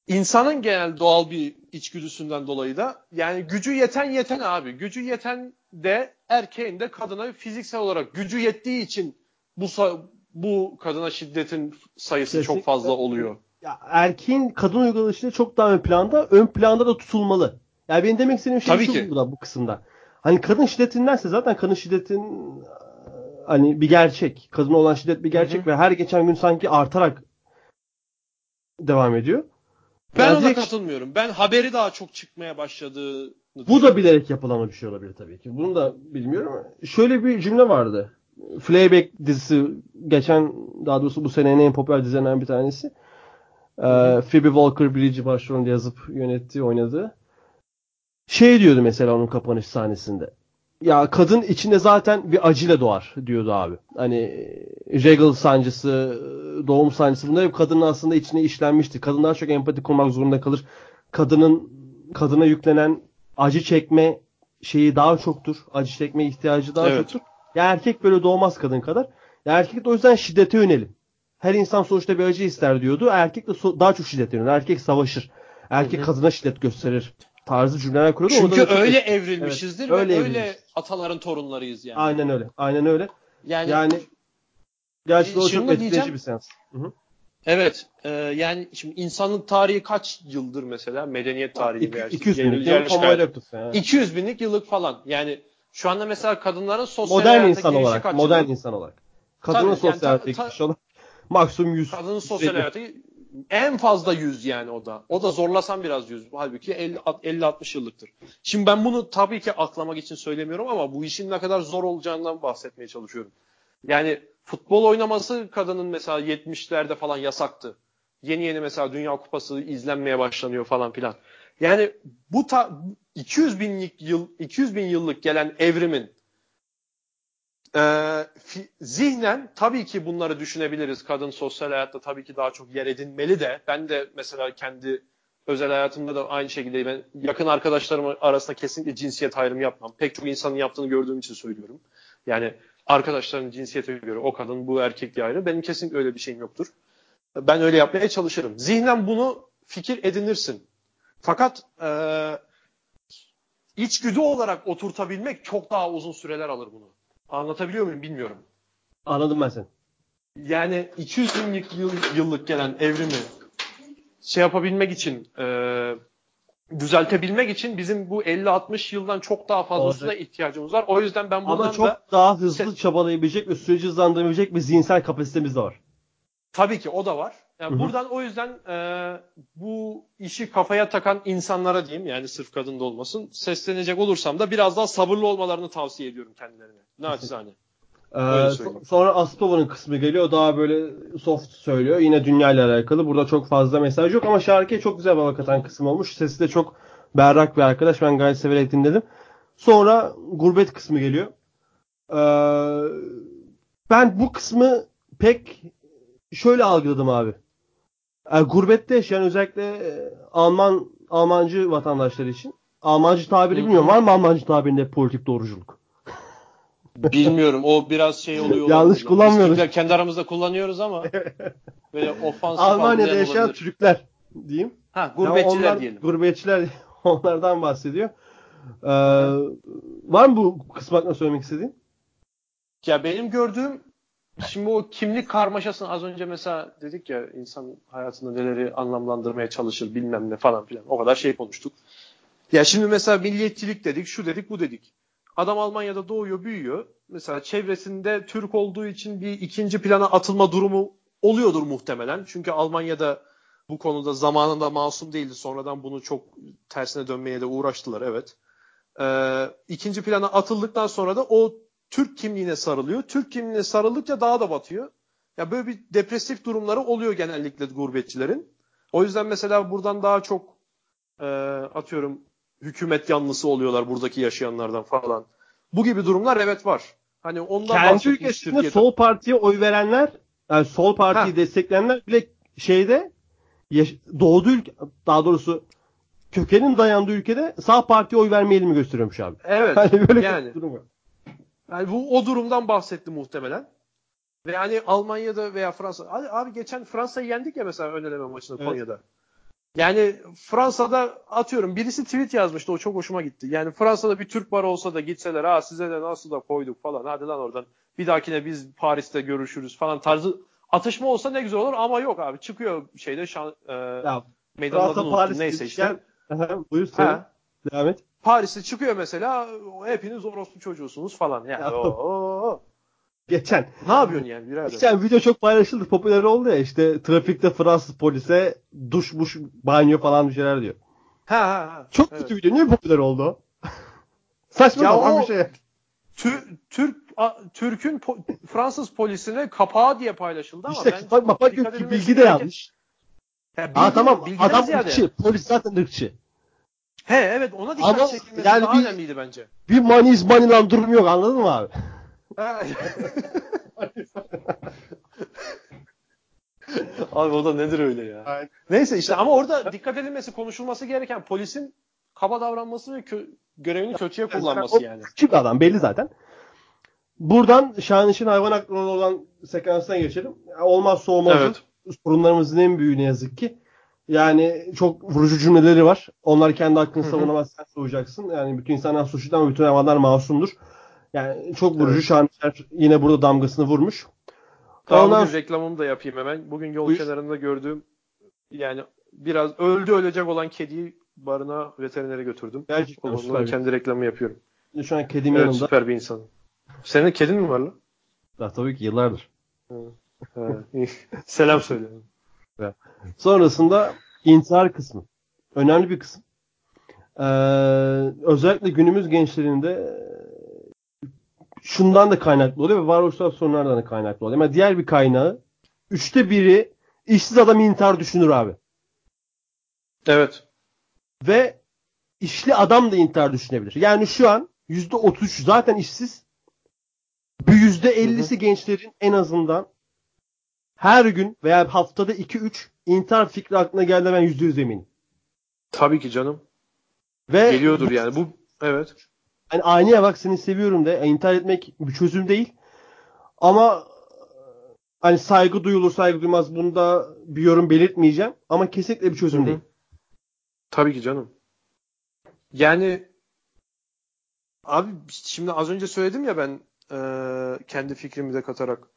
İnsanın genel doğal bir içgüdüsünden dolayı da yani gücü yeten yeten abi. Gücü yeten de erkeğin de kadına fiziksel olarak gücü yettiği için bu bu kadına şiddetin sayısı Kesinlikle. çok fazla oluyor. Ya erkeğin kadın uygulayışı çok daha ön planda, ön planda da tutulmalı. Yani benim demek istediğim şey Tabii şu ki. burada bu kısımda. Hani kadın şiddetindense zaten kadın şiddetin hani bir gerçek. Kadına olan şiddet bir gerçek Hı-hı. ve her geçen gün sanki artarak devam ediyor. Ben yani ona direkt... katılmıyorum. Ben haberi daha çok çıkmaya başladığı Bu da bilerek yapılan bir şey olabilir tabii ki. Bunu da bilmiyorum. Şöyle bir cümle vardı. Fleabag dizisi geçen daha doğrusu bu senenin en popüler dizilerinden bir tanesi. Ee, Phoebe Walker-Bridge'i başrolünde yazıp yönettiği, oynadığı. Şey diyordu mesela onun kapanış sahnesinde. Ya kadın içinde zaten bir acıyla doğar diyordu abi. Hani regal sancısı, doğum sancısı bunlar hep kadının aslında içine işlenmişti. Kadınlar çok empati kurmak zorunda kalır. Kadının kadına yüklenen acı çekme şeyi daha çoktur. Acı çekme ihtiyacı daha evet. çoktur. Ya erkek böyle doğmaz kadın kadar. Ya erkek de o yüzden şiddete yönelim. Her insan sonuçta bir acı ister diyordu. Erkek de so- daha çok şiddet yönelir. Erkek savaşır. Erkek Hı-hı. kadına şiddet gösterir. Tarzı cümleler kuruyordu. Çünkü öyle çok... evrilmişizdir evet, öyle ve öyle ataların torunlarıyız yani. Aynen öyle. Aynen öyle. Yani, yani gerçekten o çok etkileyici bir seans. Hı-hı. Evet. E, yani şimdi insanlık tarihi kaç yıldır mesela? Medeniyet tarihi. İki, 200 binlik yıllık. 200 binlik yıllık falan. Yani şu anda mesela kadınların sosyal modern insan olarak, kaç modern insan olarak. Kadının Tabii, sosyal yani, hayatta ta, ta, maksimum 100. Kadının sosyal hayatı en fazla 100 yani o da. O da zorlasan biraz 100. Halbuki 50-60 yıllıktır. Şimdi ben bunu tabii ki aklamak için söylemiyorum ama bu işin ne kadar zor olacağından bahsetmeye çalışıyorum. Yani futbol oynaması kadının mesela 70'lerde falan yasaktı. Yeni yeni mesela Dünya Kupası izlenmeye başlanıyor falan filan. Yani bu ta 200 binlik yıl 200 bin yıllık gelen evrimin e, zihnen tabii ki bunları düşünebiliriz. Kadın sosyal hayatta tabii ki daha çok yer edinmeli de. Ben de mesela kendi özel hayatımda da aynı şekilde ben yakın arkadaşlarım arasında kesinlikle cinsiyet ayrımı yapmam. Pek çok insanın yaptığını gördüğüm için söylüyorum. Yani arkadaşların cinsiyete göre o kadın bu erkek diye ayrı. Benim kesinlikle öyle bir şeyim yoktur. Ben öyle yapmaya çalışırım. Zihnen bunu fikir edinirsin. Fakat e, içgüdü olarak oturtabilmek çok daha uzun süreler alır bunu. Anlatabiliyor muyum bilmiyorum. Anladım ben seni. Yani 200 binlik yıl, yıllık gelen evrimi şey yapabilmek için e, düzeltebilmek için bizim bu 50-60 yıldan çok daha fazlasına Olacak. ihtiyacımız var. O yüzden ben buradan Ama çok da daha hızlı çabalayabilecek ve süreci hızlandırabilecek bir zihinsel kapasitemiz de var. Tabii ki o da var. Yani Hı-hı. buradan o yüzden e, bu işi kafaya takan insanlara diyeyim yani sırf kadın da olmasın seslenecek olursam da biraz daha sabırlı olmalarını tavsiye ediyorum kendilerine. Naçizane. Ee, sonra Aspova'nın kısmı geliyor. Daha böyle soft söylüyor. Yine dünya ile alakalı. Burada çok fazla mesaj yok ama şarkıya çok güzel baba katan kısım olmuş. Sesi de çok berrak bir arkadaş. Ben gayet severek dinledim. Sonra gurbet kısmı geliyor. Ee, ben bu kısmı pek şöyle algıladım abi. Yani gurbette yaşayan özellikle e, Alman Almancı vatandaşlar için. Almancı tabiri bilmiyorum. Var mı Almancı tabirinde politik doğruculuk? Bilmiyorum. O biraz şey oluyor. Yanlış kullanmıyoruz. Biz kendi aramızda kullanıyoruz ama böyle ofansif Almanya'da yaşayan olabilir. Türkler diyeyim. Ha, gurbetçiler yani onlar, diyelim. Gurbetçiler onlardan bahsediyor. Ee, var mı bu kısım hakkında söylemek istediğin? Ya benim gördüğüm şimdi o kimlik karmaşasını az önce mesela dedik ya insan hayatında neleri anlamlandırmaya çalışır bilmem ne falan filan. O kadar şey konuştuk. Ya şimdi mesela milliyetçilik dedik, şu dedik, bu dedik. Adam Almanya'da doğuyor, büyüyor. Mesela çevresinde Türk olduğu için bir ikinci plana atılma durumu oluyordur muhtemelen. Çünkü Almanya'da bu konuda zamanında masum değildi. Sonradan bunu çok tersine dönmeye de uğraştılar evet. Ee, ikinci plana atıldıktan sonra da o Türk kimliğine sarılıyor. Türk kimliğine sarıldıkça daha da batıyor. Ya böyle bir depresif durumları oluyor genellikle gurbetçilerin. O yüzden mesela buradan daha çok e, atıyorum hükümet yanlısı oluyorlar buradaki yaşayanlardan falan. Bu gibi durumlar evet var. Hani ondan Kendi ülkesinde Türkiye'de. sol partiye oy verenler, yani sol partiyi ha. destekleyenler bile şeyde doğduğu ülke, daha doğrusu kökenin dayandığı ülkede sağ partiye oy vermeyelim mi gösteriyormuş abi. Evet. Hani böyle yani, durum var. Yani bu o durumdan bahsetti muhtemelen. Ve hani Almanya'da veya Fransa abi, abi geçen Fransa'yı yendik ya mesela ön eleme maçında evet. Konya'da. Yani Fransa'da atıyorum birisi tweet yazmıştı o çok hoşuma gitti. Yani Fransa'da bir Türk bar olsa da gitseler ha size de nasıl da koyduk falan hadi lan oradan bir dahakine biz Paris'te görüşürüz falan tarzı atışma olsa ne güzel olur ama yok abi çıkıyor şeyde şan, e, ya, meydanın adını Paris neyse işte. Buyur sen. Devam et. Paris'te çıkıyor mesela hepiniz orospu çocuğusunuz falan yani. Ya. Oo. Geçen. Ne yapıyorsun yani birader? Geçen video çok paylaşıldı. Popüler oldu ya işte trafikte Fransız polise duş muş banyo falan bir şeyler diyor. Ha ha ha. Çok evet. kötü video. Niye popüler oldu Saçma sapan bir şey. Türk Türk'ün po, Fransız polisine kapağı diye paylaşıldı ama işte, ben yok ki bilgi de yanlış. Ya, bilgi, Aa, tamam adam ziyade. ırkçı. Polis zaten ırkçı. He evet ona dikkat ama çekilmesi yani daha bir, önemliydi bence. Bir maniz manilan durum yok anladın mı abi? Abi o da nedir öyle ya? Aynen. Neyse işte ama orada dikkat edilmesi, konuşulması gereken polisin kaba davranması ve kö- görevini kötüye kullanması yani. Küçük adam belli zaten. Buradan Şahiniş'in hayvan hakları olan sekansına geçelim. Olmazsa olmaz. Evet. Sorunlarımızın en büyüğü ne yazık ki. Yani çok vurucu cümleleri var. Onlar kendi hakkını savunamaz sen soğuyacaksın. Yani bütün insanlar suçlu ama bütün hayvanlar masumdur. Yani çok vurucu evet. Şahinişler yine burada damgasını vurmuş. Tamam Ondan... reklamımı da yapayım hemen. Bugün yol Buyur. kenarında gördüğüm yani biraz öldü ölecek olan kediyi barına veterinere götürdüm. Gerçekten Onunla kendi reklamı yapıyorum. Şu an kedim evet, yanımda. süper bir insan. Senin kedin mi var lan? Ya, tabii ki yıllardır. Selam söyle. Sonrasında intihar kısmı. Önemli bir kısım. Ee, özellikle günümüz gençlerinde şundan da kaynaklı oluyor ve varoluşsal sorunlardan da kaynaklı oluyor. Ama diğer bir kaynağı üçte biri işsiz adam intihar düşünür abi. Evet. Ve işli adam da intihar düşünebilir. Yani şu an %33 zaten işsiz. Bir %50'si gençlerin en azından her gün veya haftada 2-3 intihar fikri aklına geldi ben %100 eminim. Tabii ki canım. Ve Geliyordur yani. Bu evet. Hani aynaya bak seni seviyorum de. intihar etmek bir çözüm değil. Ama hani saygı duyulur saygı duymaz bunda bir yorum belirtmeyeceğim. Ama kesinlikle bir çözüm Hı-hı. değil. Tabii ki canım. Yani abi şimdi az önce söyledim ya ben e, kendi fikrimi de katarak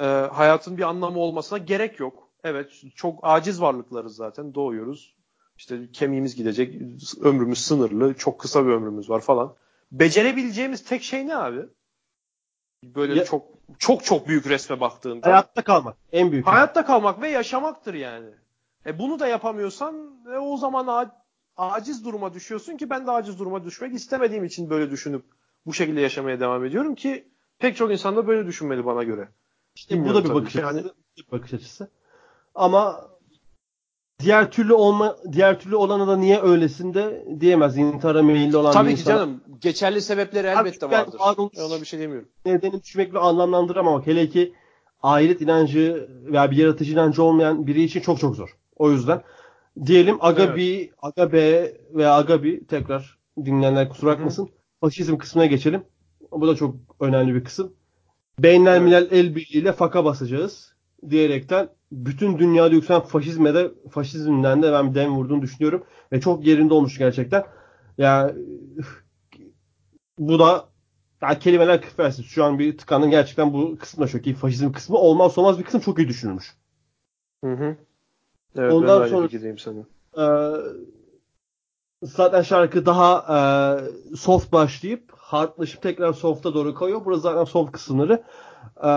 e, hayatın bir anlamı olmasına gerek yok. Evet çok aciz varlıklarız zaten doğuyoruz. İşte kemiğimiz gidecek, ömrümüz sınırlı, çok kısa bir ömrümüz var falan. Becerebileceğimiz tek şey ne abi? Böyle ya, çok çok çok büyük resme baktığında. Hayatta kalmak en büyük. Hayatta kalmak ve yaşamaktır yani. E bunu da yapamıyorsan e, o zaman aciz duruma düşüyorsun ki ben de aciz duruma düşmek istemediğim için böyle düşünüp bu şekilde yaşamaya devam ediyorum ki pek çok insan da böyle düşünmeli bana göre. İşte Bilmiyorum bu da bir bakış açısı. Yani... Bir bakış açısı. Ama diğer türlü olma diğer türlü olana da niye öylesin de diyemez. İntihara meyilli olan Tabii ki insana. canım. Geçerli sebepleri elbette Abi, vardır. Varoluş, Ona bir şey demiyorum. Nedeni düşmekle anlamlandıramamak. Hele ki ahiret inancı veya bir yaratıcı inancı olmayan biri için çok çok zor. O yüzden diyelim Agabi, evet. Agabe veya Agabi tekrar dinleyenler kusura bakmasın. Faşizm kısmına geçelim. Bu da çok önemli bir kısım. Beynel evet. milal el birliğiyle faka basacağız diyerekten bütün dünyada yükselen faşizme de faşizmden de ben dem vurduğunu düşünüyorum ve çok yerinde olmuş gerçekten. Yani bu da yani kelimeler kıfersiz. Şu an bir tıkanın gerçekten bu kısmı da çok iyi. Faşizm kısmı olmaz olmaz bir kısım çok iyi düşünülmüş. Hı hı. Evet, Ondan ben sonra gideyim sana. E, zaten şarkı daha e, soft başlayıp hardlaşıp tekrar soft'a doğru kayıyor. Burası zaten soft kısımları. E,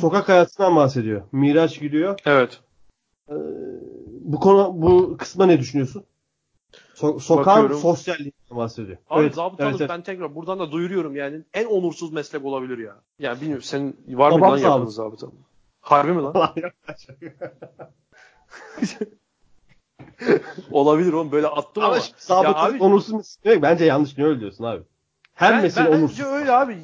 sokak hayatından bahsediyor. Miraç gidiyor. Evet. E, bu konu bu kısma ne düşünüyorsun? So sokağın sosyalliğinden bahsediyor. Abi evet, zabıtalık evet, ben tekrar buradan da duyuruyorum yani en onursuz meslek olabilir ya. Yani bilmiyorum senin var mı lan yaptığın zabıtalık? Harbi mi lan? Olabilir oğlum böyle attım ama. ama ya abi, onursuz meslek bence yanlış ne öyle diyorsun abi. Her ben, mesele ben onursuz. Bence öyle abi.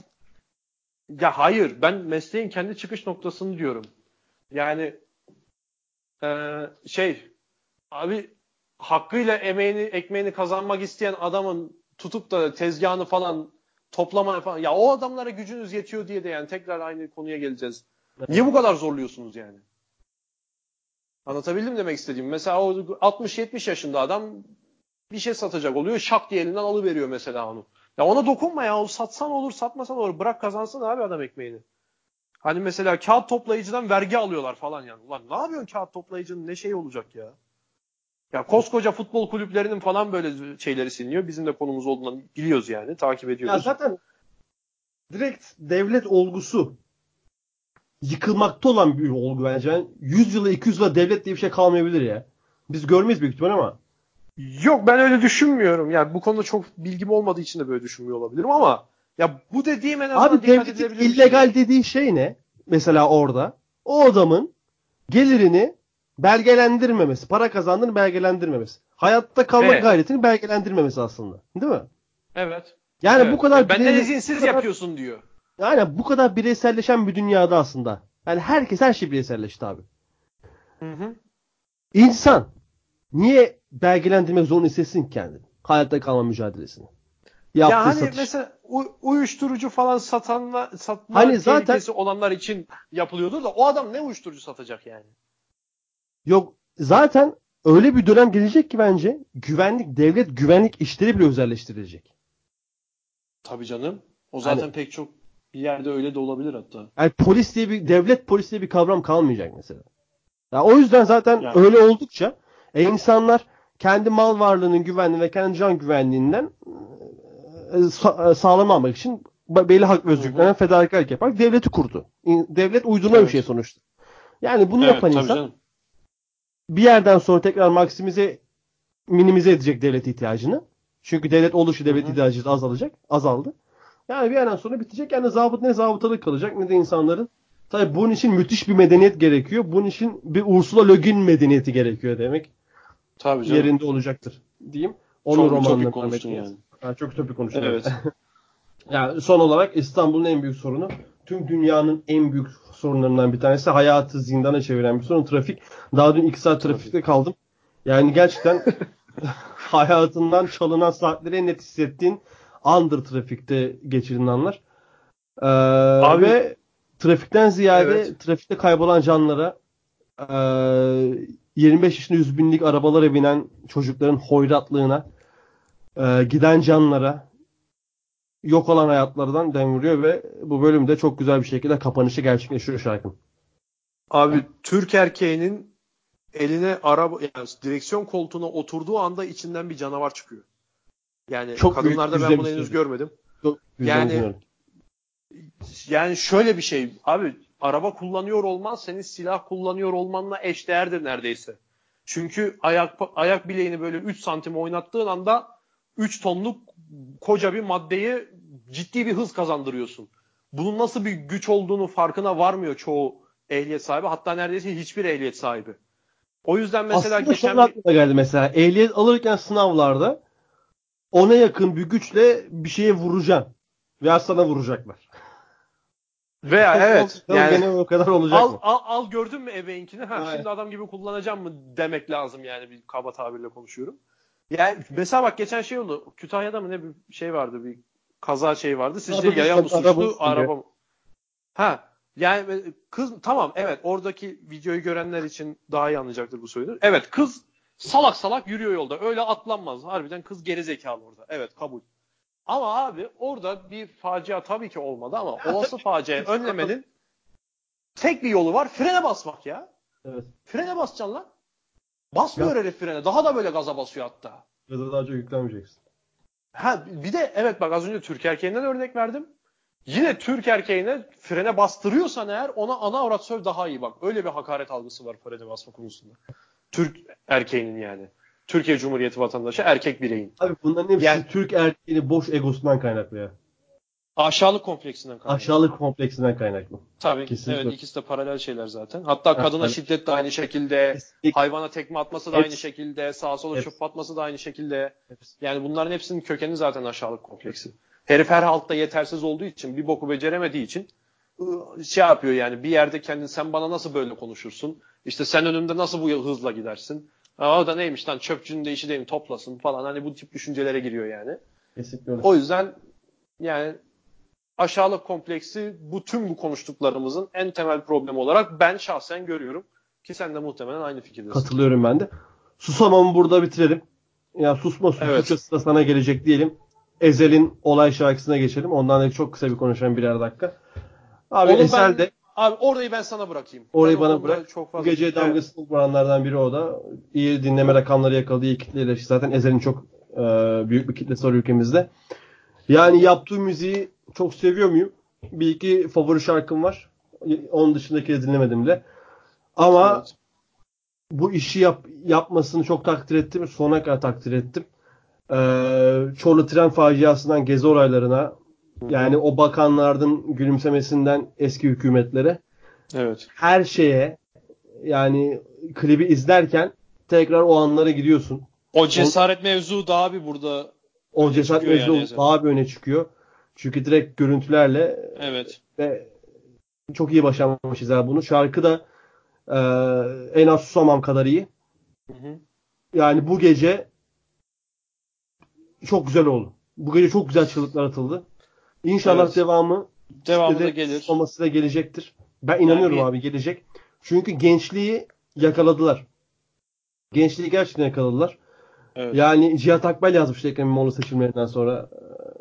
Ya hayır ben mesleğin kendi çıkış noktasını diyorum. Yani ee, şey abi hakkıyla emeğini ekmeğini kazanmak isteyen adamın tutup da tezgahını falan toplamaya falan ya o adamlara gücünüz yetiyor diye de yani tekrar aynı konuya geleceğiz. Niye bu kadar zorluyorsunuz yani? Anlatabildim demek istediğim. Mesela o 60-70 yaşında adam bir şey satacak oluyor. Şak diye elinden alıveriyor mesela onu. Ya ona dokunma ya. O satsan olur satmasan olur. Bırak kazansın abi adam ekmeğini. Hani mesela kağıt toplayıcıdan vergi alıyorlar falan yani. Ulan ne yapıyorsun kağıt toplayıcının ne şey olacak ya? Ya koskoca futbol kulüplerinin falan böyle şeyleri siliniyor. Bizim de konumuz olduğundan biliyoruz yani. Takip ediyoruz. Ya zaten direkt devlet olgusu yıkılmakta olan bir olgu bence. Yani 100 yıla 200 yıla devlet diye bir şey kalmayabilir ya. Biz görmeyiz büyük ihtimal ama. Yok ben öyle düşünmüyorum. Yani bu konuda çok bilgim olmadığı için de böyle düşünmüyor olabilirim ama ya bu dediğim en azından Abi devletin illegal şey. dediği şey ne? Mesela orada. O adamın gelirini belgelendirmemesi, para kazandığını belgelendirmemesi. Hayatta kalma evet. gayretini belgelendirmemesi aslında. Değil mi? Evet. Yani evet. bu kadar benden izinsiz kadar, yapıyorsun diyor. Yani bu kadar bireyselleşen bir dünyada aslında. Yani herkes her şey bireyselleşti abi. Hı hı. İnsan niye belgelendirmek zorunda hissetsin kendini? Hayatta kalma mücadelesini. Yaptığı ya hani satış. mesela u- uyuşturucu falan satanla satma hani zaten, olanlar için yapılıyordu da o adam ne uyuşturucu satacak yani? Yok zaten öyle bir dönem gelecek ki bence güvenlik devlet güvenlik işleri bile özelleştirilecek. Tabii canım. O zaten hani, pek çok bir yerde öyle de olabilir hatta. Yani polis diye bir devlet polis diye bir kavram kalmayacak mesela. Ya o yüzden zaten yani. öyle oldukça e, insanlar kendi mal varlığının güvenliği ve kendi can güvenliğinden e, sa- e, sağlamamak için belli hak ve özgürlüklerine fedakarlık yapar. Devleti kurdu. Devlet uydurma evet. bir şey sonuçta. Yani bunu evet, yapan insan canım. bir yerden sonra tekrar maksimize minimize edecek devlet ihtiyacını. Çünkü devlet oluşu devlet Hı-hı. ihtiyacı azalacak, azaldı. Yani bir yerden sonra bitecek. Yani zabıt ne zabıtalık kalacak ne de insanların. Tabii bunun için müthiş bir medeniyet gerekiyor. Bunun için bir Ursula Le Guin medeniyeti gerekiyor demek. Tabii canım. Yerinde olacaktır diyeyim. Onun çok romanlarından konuştun yani. yani. Çok ütopik konuştun. Evet. yani son olarak İstanbul'un en büyük sorunu tüm dünyanın en büyük sorunlarından bir tanesi hayatı zindana çeviren bir sorun trafik. Daha dün 2 saat trafikte kaldım. Yani gerçekten hayatından çalınan saatleri en net hissettiğin andır trafikte geçirilen anlar. Ee, Abi, ve trafikten ziyade evet. trafikte kaybolan canlara e, 25 yaşında 100 binlik arabalara binen çocukların hoyratlığına e, giden canlara yok olan hayatlardan dem vuruyor ve bu bölümde çok güzel bir şekilde kapanışı gerçekleşiyor şarkının. Abi Türk erkeğinin eline araba yani direksiyon koltuğuna oturduğu anda içinden bir canavar çıkıyor. Yani çok kadınlarda ben bunu henüz görmedim. Çok yani yani şöyle bir şey abi araba kullanıyor olman senin silah kullanıyor olmanla eşdeğerdir neredeyse. Çünkü ayak ayak bileğini böyle 3 santim oynattığın anda 3 tonluk koca bir maddeyi ciddi bir hız kazandırıyorsun. Bunun nasıl bir güç olduğunu farkına varmıyor çoğu ehliyet sahibi. Hatta neredeyse hiçbir ehliyet sahibi. O yüzden mesela Aslında geçen bir... aklıma geldi mesela. Ehliyet alırken sınavlarda ona yakın bir güçle bir şeye vuracaksın. Veya sana vuracaklar. Veya evet. Yani, gene o kadar olacak al, mı? Al, al gördün mü ebeynkini? Ha, şimdi adam gibi kullanacağım mı demek lazım yani bir kaba tabirle konuşuyorum. Yani mesela bak geçen şey oldu. Kütahya'da mı ne bir şey vardı bir kaza şey vardı. Sizce araba, yaya mı suçlu araba mı? Ha yani kız tamam evet oradaki videoyu görenler için daha iyi anlayacaktır bu söylenir. Evet kız salak salak yürüyor yolda. Öyle atlanmaz. Harbiden kız geri zekalı orada. Evet kabul. Ama abi orada bir facia tabii ki olmadı ama olası faciayı önlemenin tek bir yolu var. Frene basmak ya. Evet. Frene basacaksın lan. Basmıyor ya. herif frene. Daha da böyle gaza basıyor hatta. Ya da daha çok yüklenmeyeceksin. Ha bir de evet bak az önce Türk erkeğinden örnek verdim. Yine Türk erkeğine frene bastırıyorsan eğer ona ana avrat söv daha iyi bak. Öyle bir hakaret algısı var frene basma konusunda. Türk erkeğinin yani. Türkiye Cumhuriyeti vatandaşı erkek bireyin. Abi bunların hepsi yani, Türk erkeğinin boş egosundan kaynaklı ya. Aşağılık kompleksinden kaynaklı. Aşağılık kompleksinden kaynaklı. Tabii. Kesinlikle. Evet ikisi de paralel şeyler zaten. Hatta kadına yani, şiddet de aynı şekilde, kesinlikle. hayvana tekme atması da hepsi, aynı şekilde, sağa sola hepsi. çöp atması da aynı şekilde. Hepsi. Yani bunların hepsinin kökeni zaten aşağılık kompleksi. Herif her haltta yetersiz olduğu için, bir boku beceremediği için ıı, şey yapıyor yani bir yerde kendin sen bana nasıl böyle konuşursun? İşte sen önümde nasıl bu hızla gidersin? Aa, o da neymiş lan çöpçünün de işi değil mi toplasın falan hani bu tip düşüncelere giriyor yani. Kesinlikle öyle. O yüzden yani aşağılık kompleksi bu tüm bu konuştuklarımızın en temel problemi olarak ben şahsen görüyorum. Ki sen de muhtemelen aynı fikirdesin. Katılıyorum ben de. Susamamı burada bitirelim. Ya susma sus evet. sana gelecek diyelim. Ezel'in olay şarkısına geçelim. Ondan da çok kısa bir konuşalım birer dakika. Abi Oğlum Ezel de Abi orayı ben sana bırakayım. Orayı ben bana bırak. Çok fazla Bu gece damgasını evet. vuranlardan biri o da. İyi dinleme rakamları yakaladı. iyi kitleyle. Zaten Ezel'in çok e, büyük bir kitlesi var ülkemizde. Yani yaptığı müziği çok seviyor muyum? Bir iki favori şarkım var. Onun dışındaki dinlemedim bile. Ama evet. bu işi yap, yapmasını çok takdir ettim. Sona kadar takdir ettim. Ee, Çorlu tren faciasından gezi olaylarına yani o bakanlardan gülümsemesinden eski hükümetlere. Evet. Her şeye yani klibi izlerken tekrar o anlara gidiyorsun. O cesaret o, mevzu daha bir burada o cesaret mevzu yani daha bir öne çıkıyor. Çünkü direkt görüntülerle evet. ve çok iyi başarmışız abi bunu. Şarkı da e, en az susamam kadar iyi. Hı hı. Yani bu gece çok güzel oldu. Bu gece çok güzel çığlıklar atıldı. İnşallah evet. devamı devamı da gelir. Olması da gelecektir. Ben inanıyorum yani, abi gelecek. Çünkü gençliği yakaladılar. Gençliği gerçekten yakaladılar. Evet. Yani Cihat Akbel yazmıştı Ekrem İmamoğlu seçimlerinden sonra.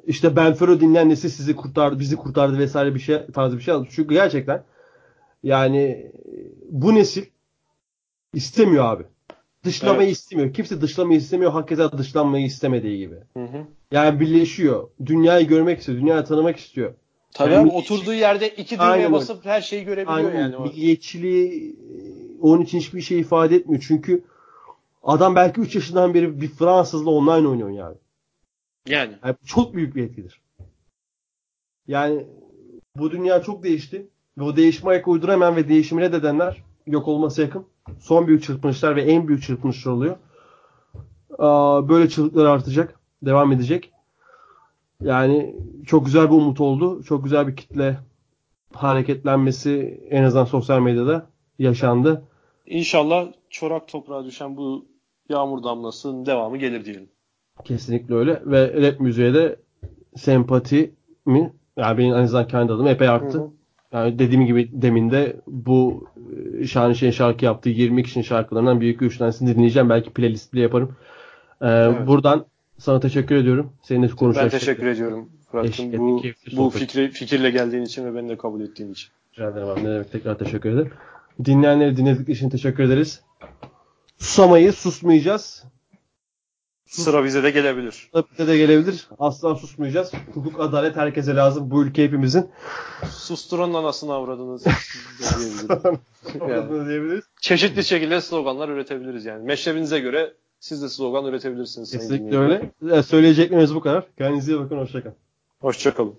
İşte Ben Fero dinleyen nesil sizi kurtardı, bizi kurtardı vesaire bir şey tarzı bir şey yazmış. Çünkü gerçekten yani bu nesil istemiyor abi. Dışlamayı evet. istemiyor. Kimse dışlamayı istemiyor. Hakeza dışlanmayı istemediği gibi. Hı hı. Yani birleşiyor. Dünyayı görmek istiyor. Dünyayı tanımak istiyor. Tabii yani oturduğu yerde iki düğmeye basıp her şeyi görebiliyor Aynen. yani. Milliyetçiliği onun için hiçbir şey ifade etmiyor. Çünkü adam belki 3 yaşından beri bir Fransızla online oynuyor yani. Yani. yani çok büyük bir etkidir. Yani bu dünya çok değişti. Ve o değişime ayak uyduramayan ve değişimi reddedenler yok olması yakın. Son büyük çırpınışlar ve en büyük çırpınışlar oluyor. Böyle çığlıklar artacak. Devam edecek. Yani çok güzel bir umut oldu. Çok güzel bir kitle hareketlenmesi en azından sosyal medyada yaşandı. İnşallah çorak toprağa düşen bu yağmur damlasının devamı gelir diyelim. Kesinlikle öyle ve rap müziğe de sempati mi yani benim en azından kendi adım epey arttı. Hı hı. Yani dediğim gibi demin de bu e, Şanışehir şarkı yaptığı 20 kişinin şarkılarından iki üç tanesini dinleyeceğim. Belki playlist bile yaparım. Ee, evet. Buradan sana teşekkür ediyorum. Seninle konuşacak. Ben teşekkür ediyorum Fırat'cığım. Bu, bu fikri, fikirle geldiğin için ve beni de kabul ettiğin için. Rica ederim abi. Ne demek tekrar teşekkür ederim. Dinleyenleri dinledikleri için teşekkür ederiz. Susamayı susmayacağız. Sıra bize de gelebilir. Sıra bize de gelebilir. Asla susmayacağız. Hukuk, adalet herkese lazım. Bu ülke hepimizin. Susturanın anasını avradınız yani, diyebiliriz. Çeşitli şekilde sloganlar üretebiliriz yani. Meşrebinize göre siz de slogan üretebilirsiniz. Kesinlikle öyle. Söyleyeceklerimiz bu kadar. Kendinize iyi bakın. Hoşçakalın. Hoşçakalın.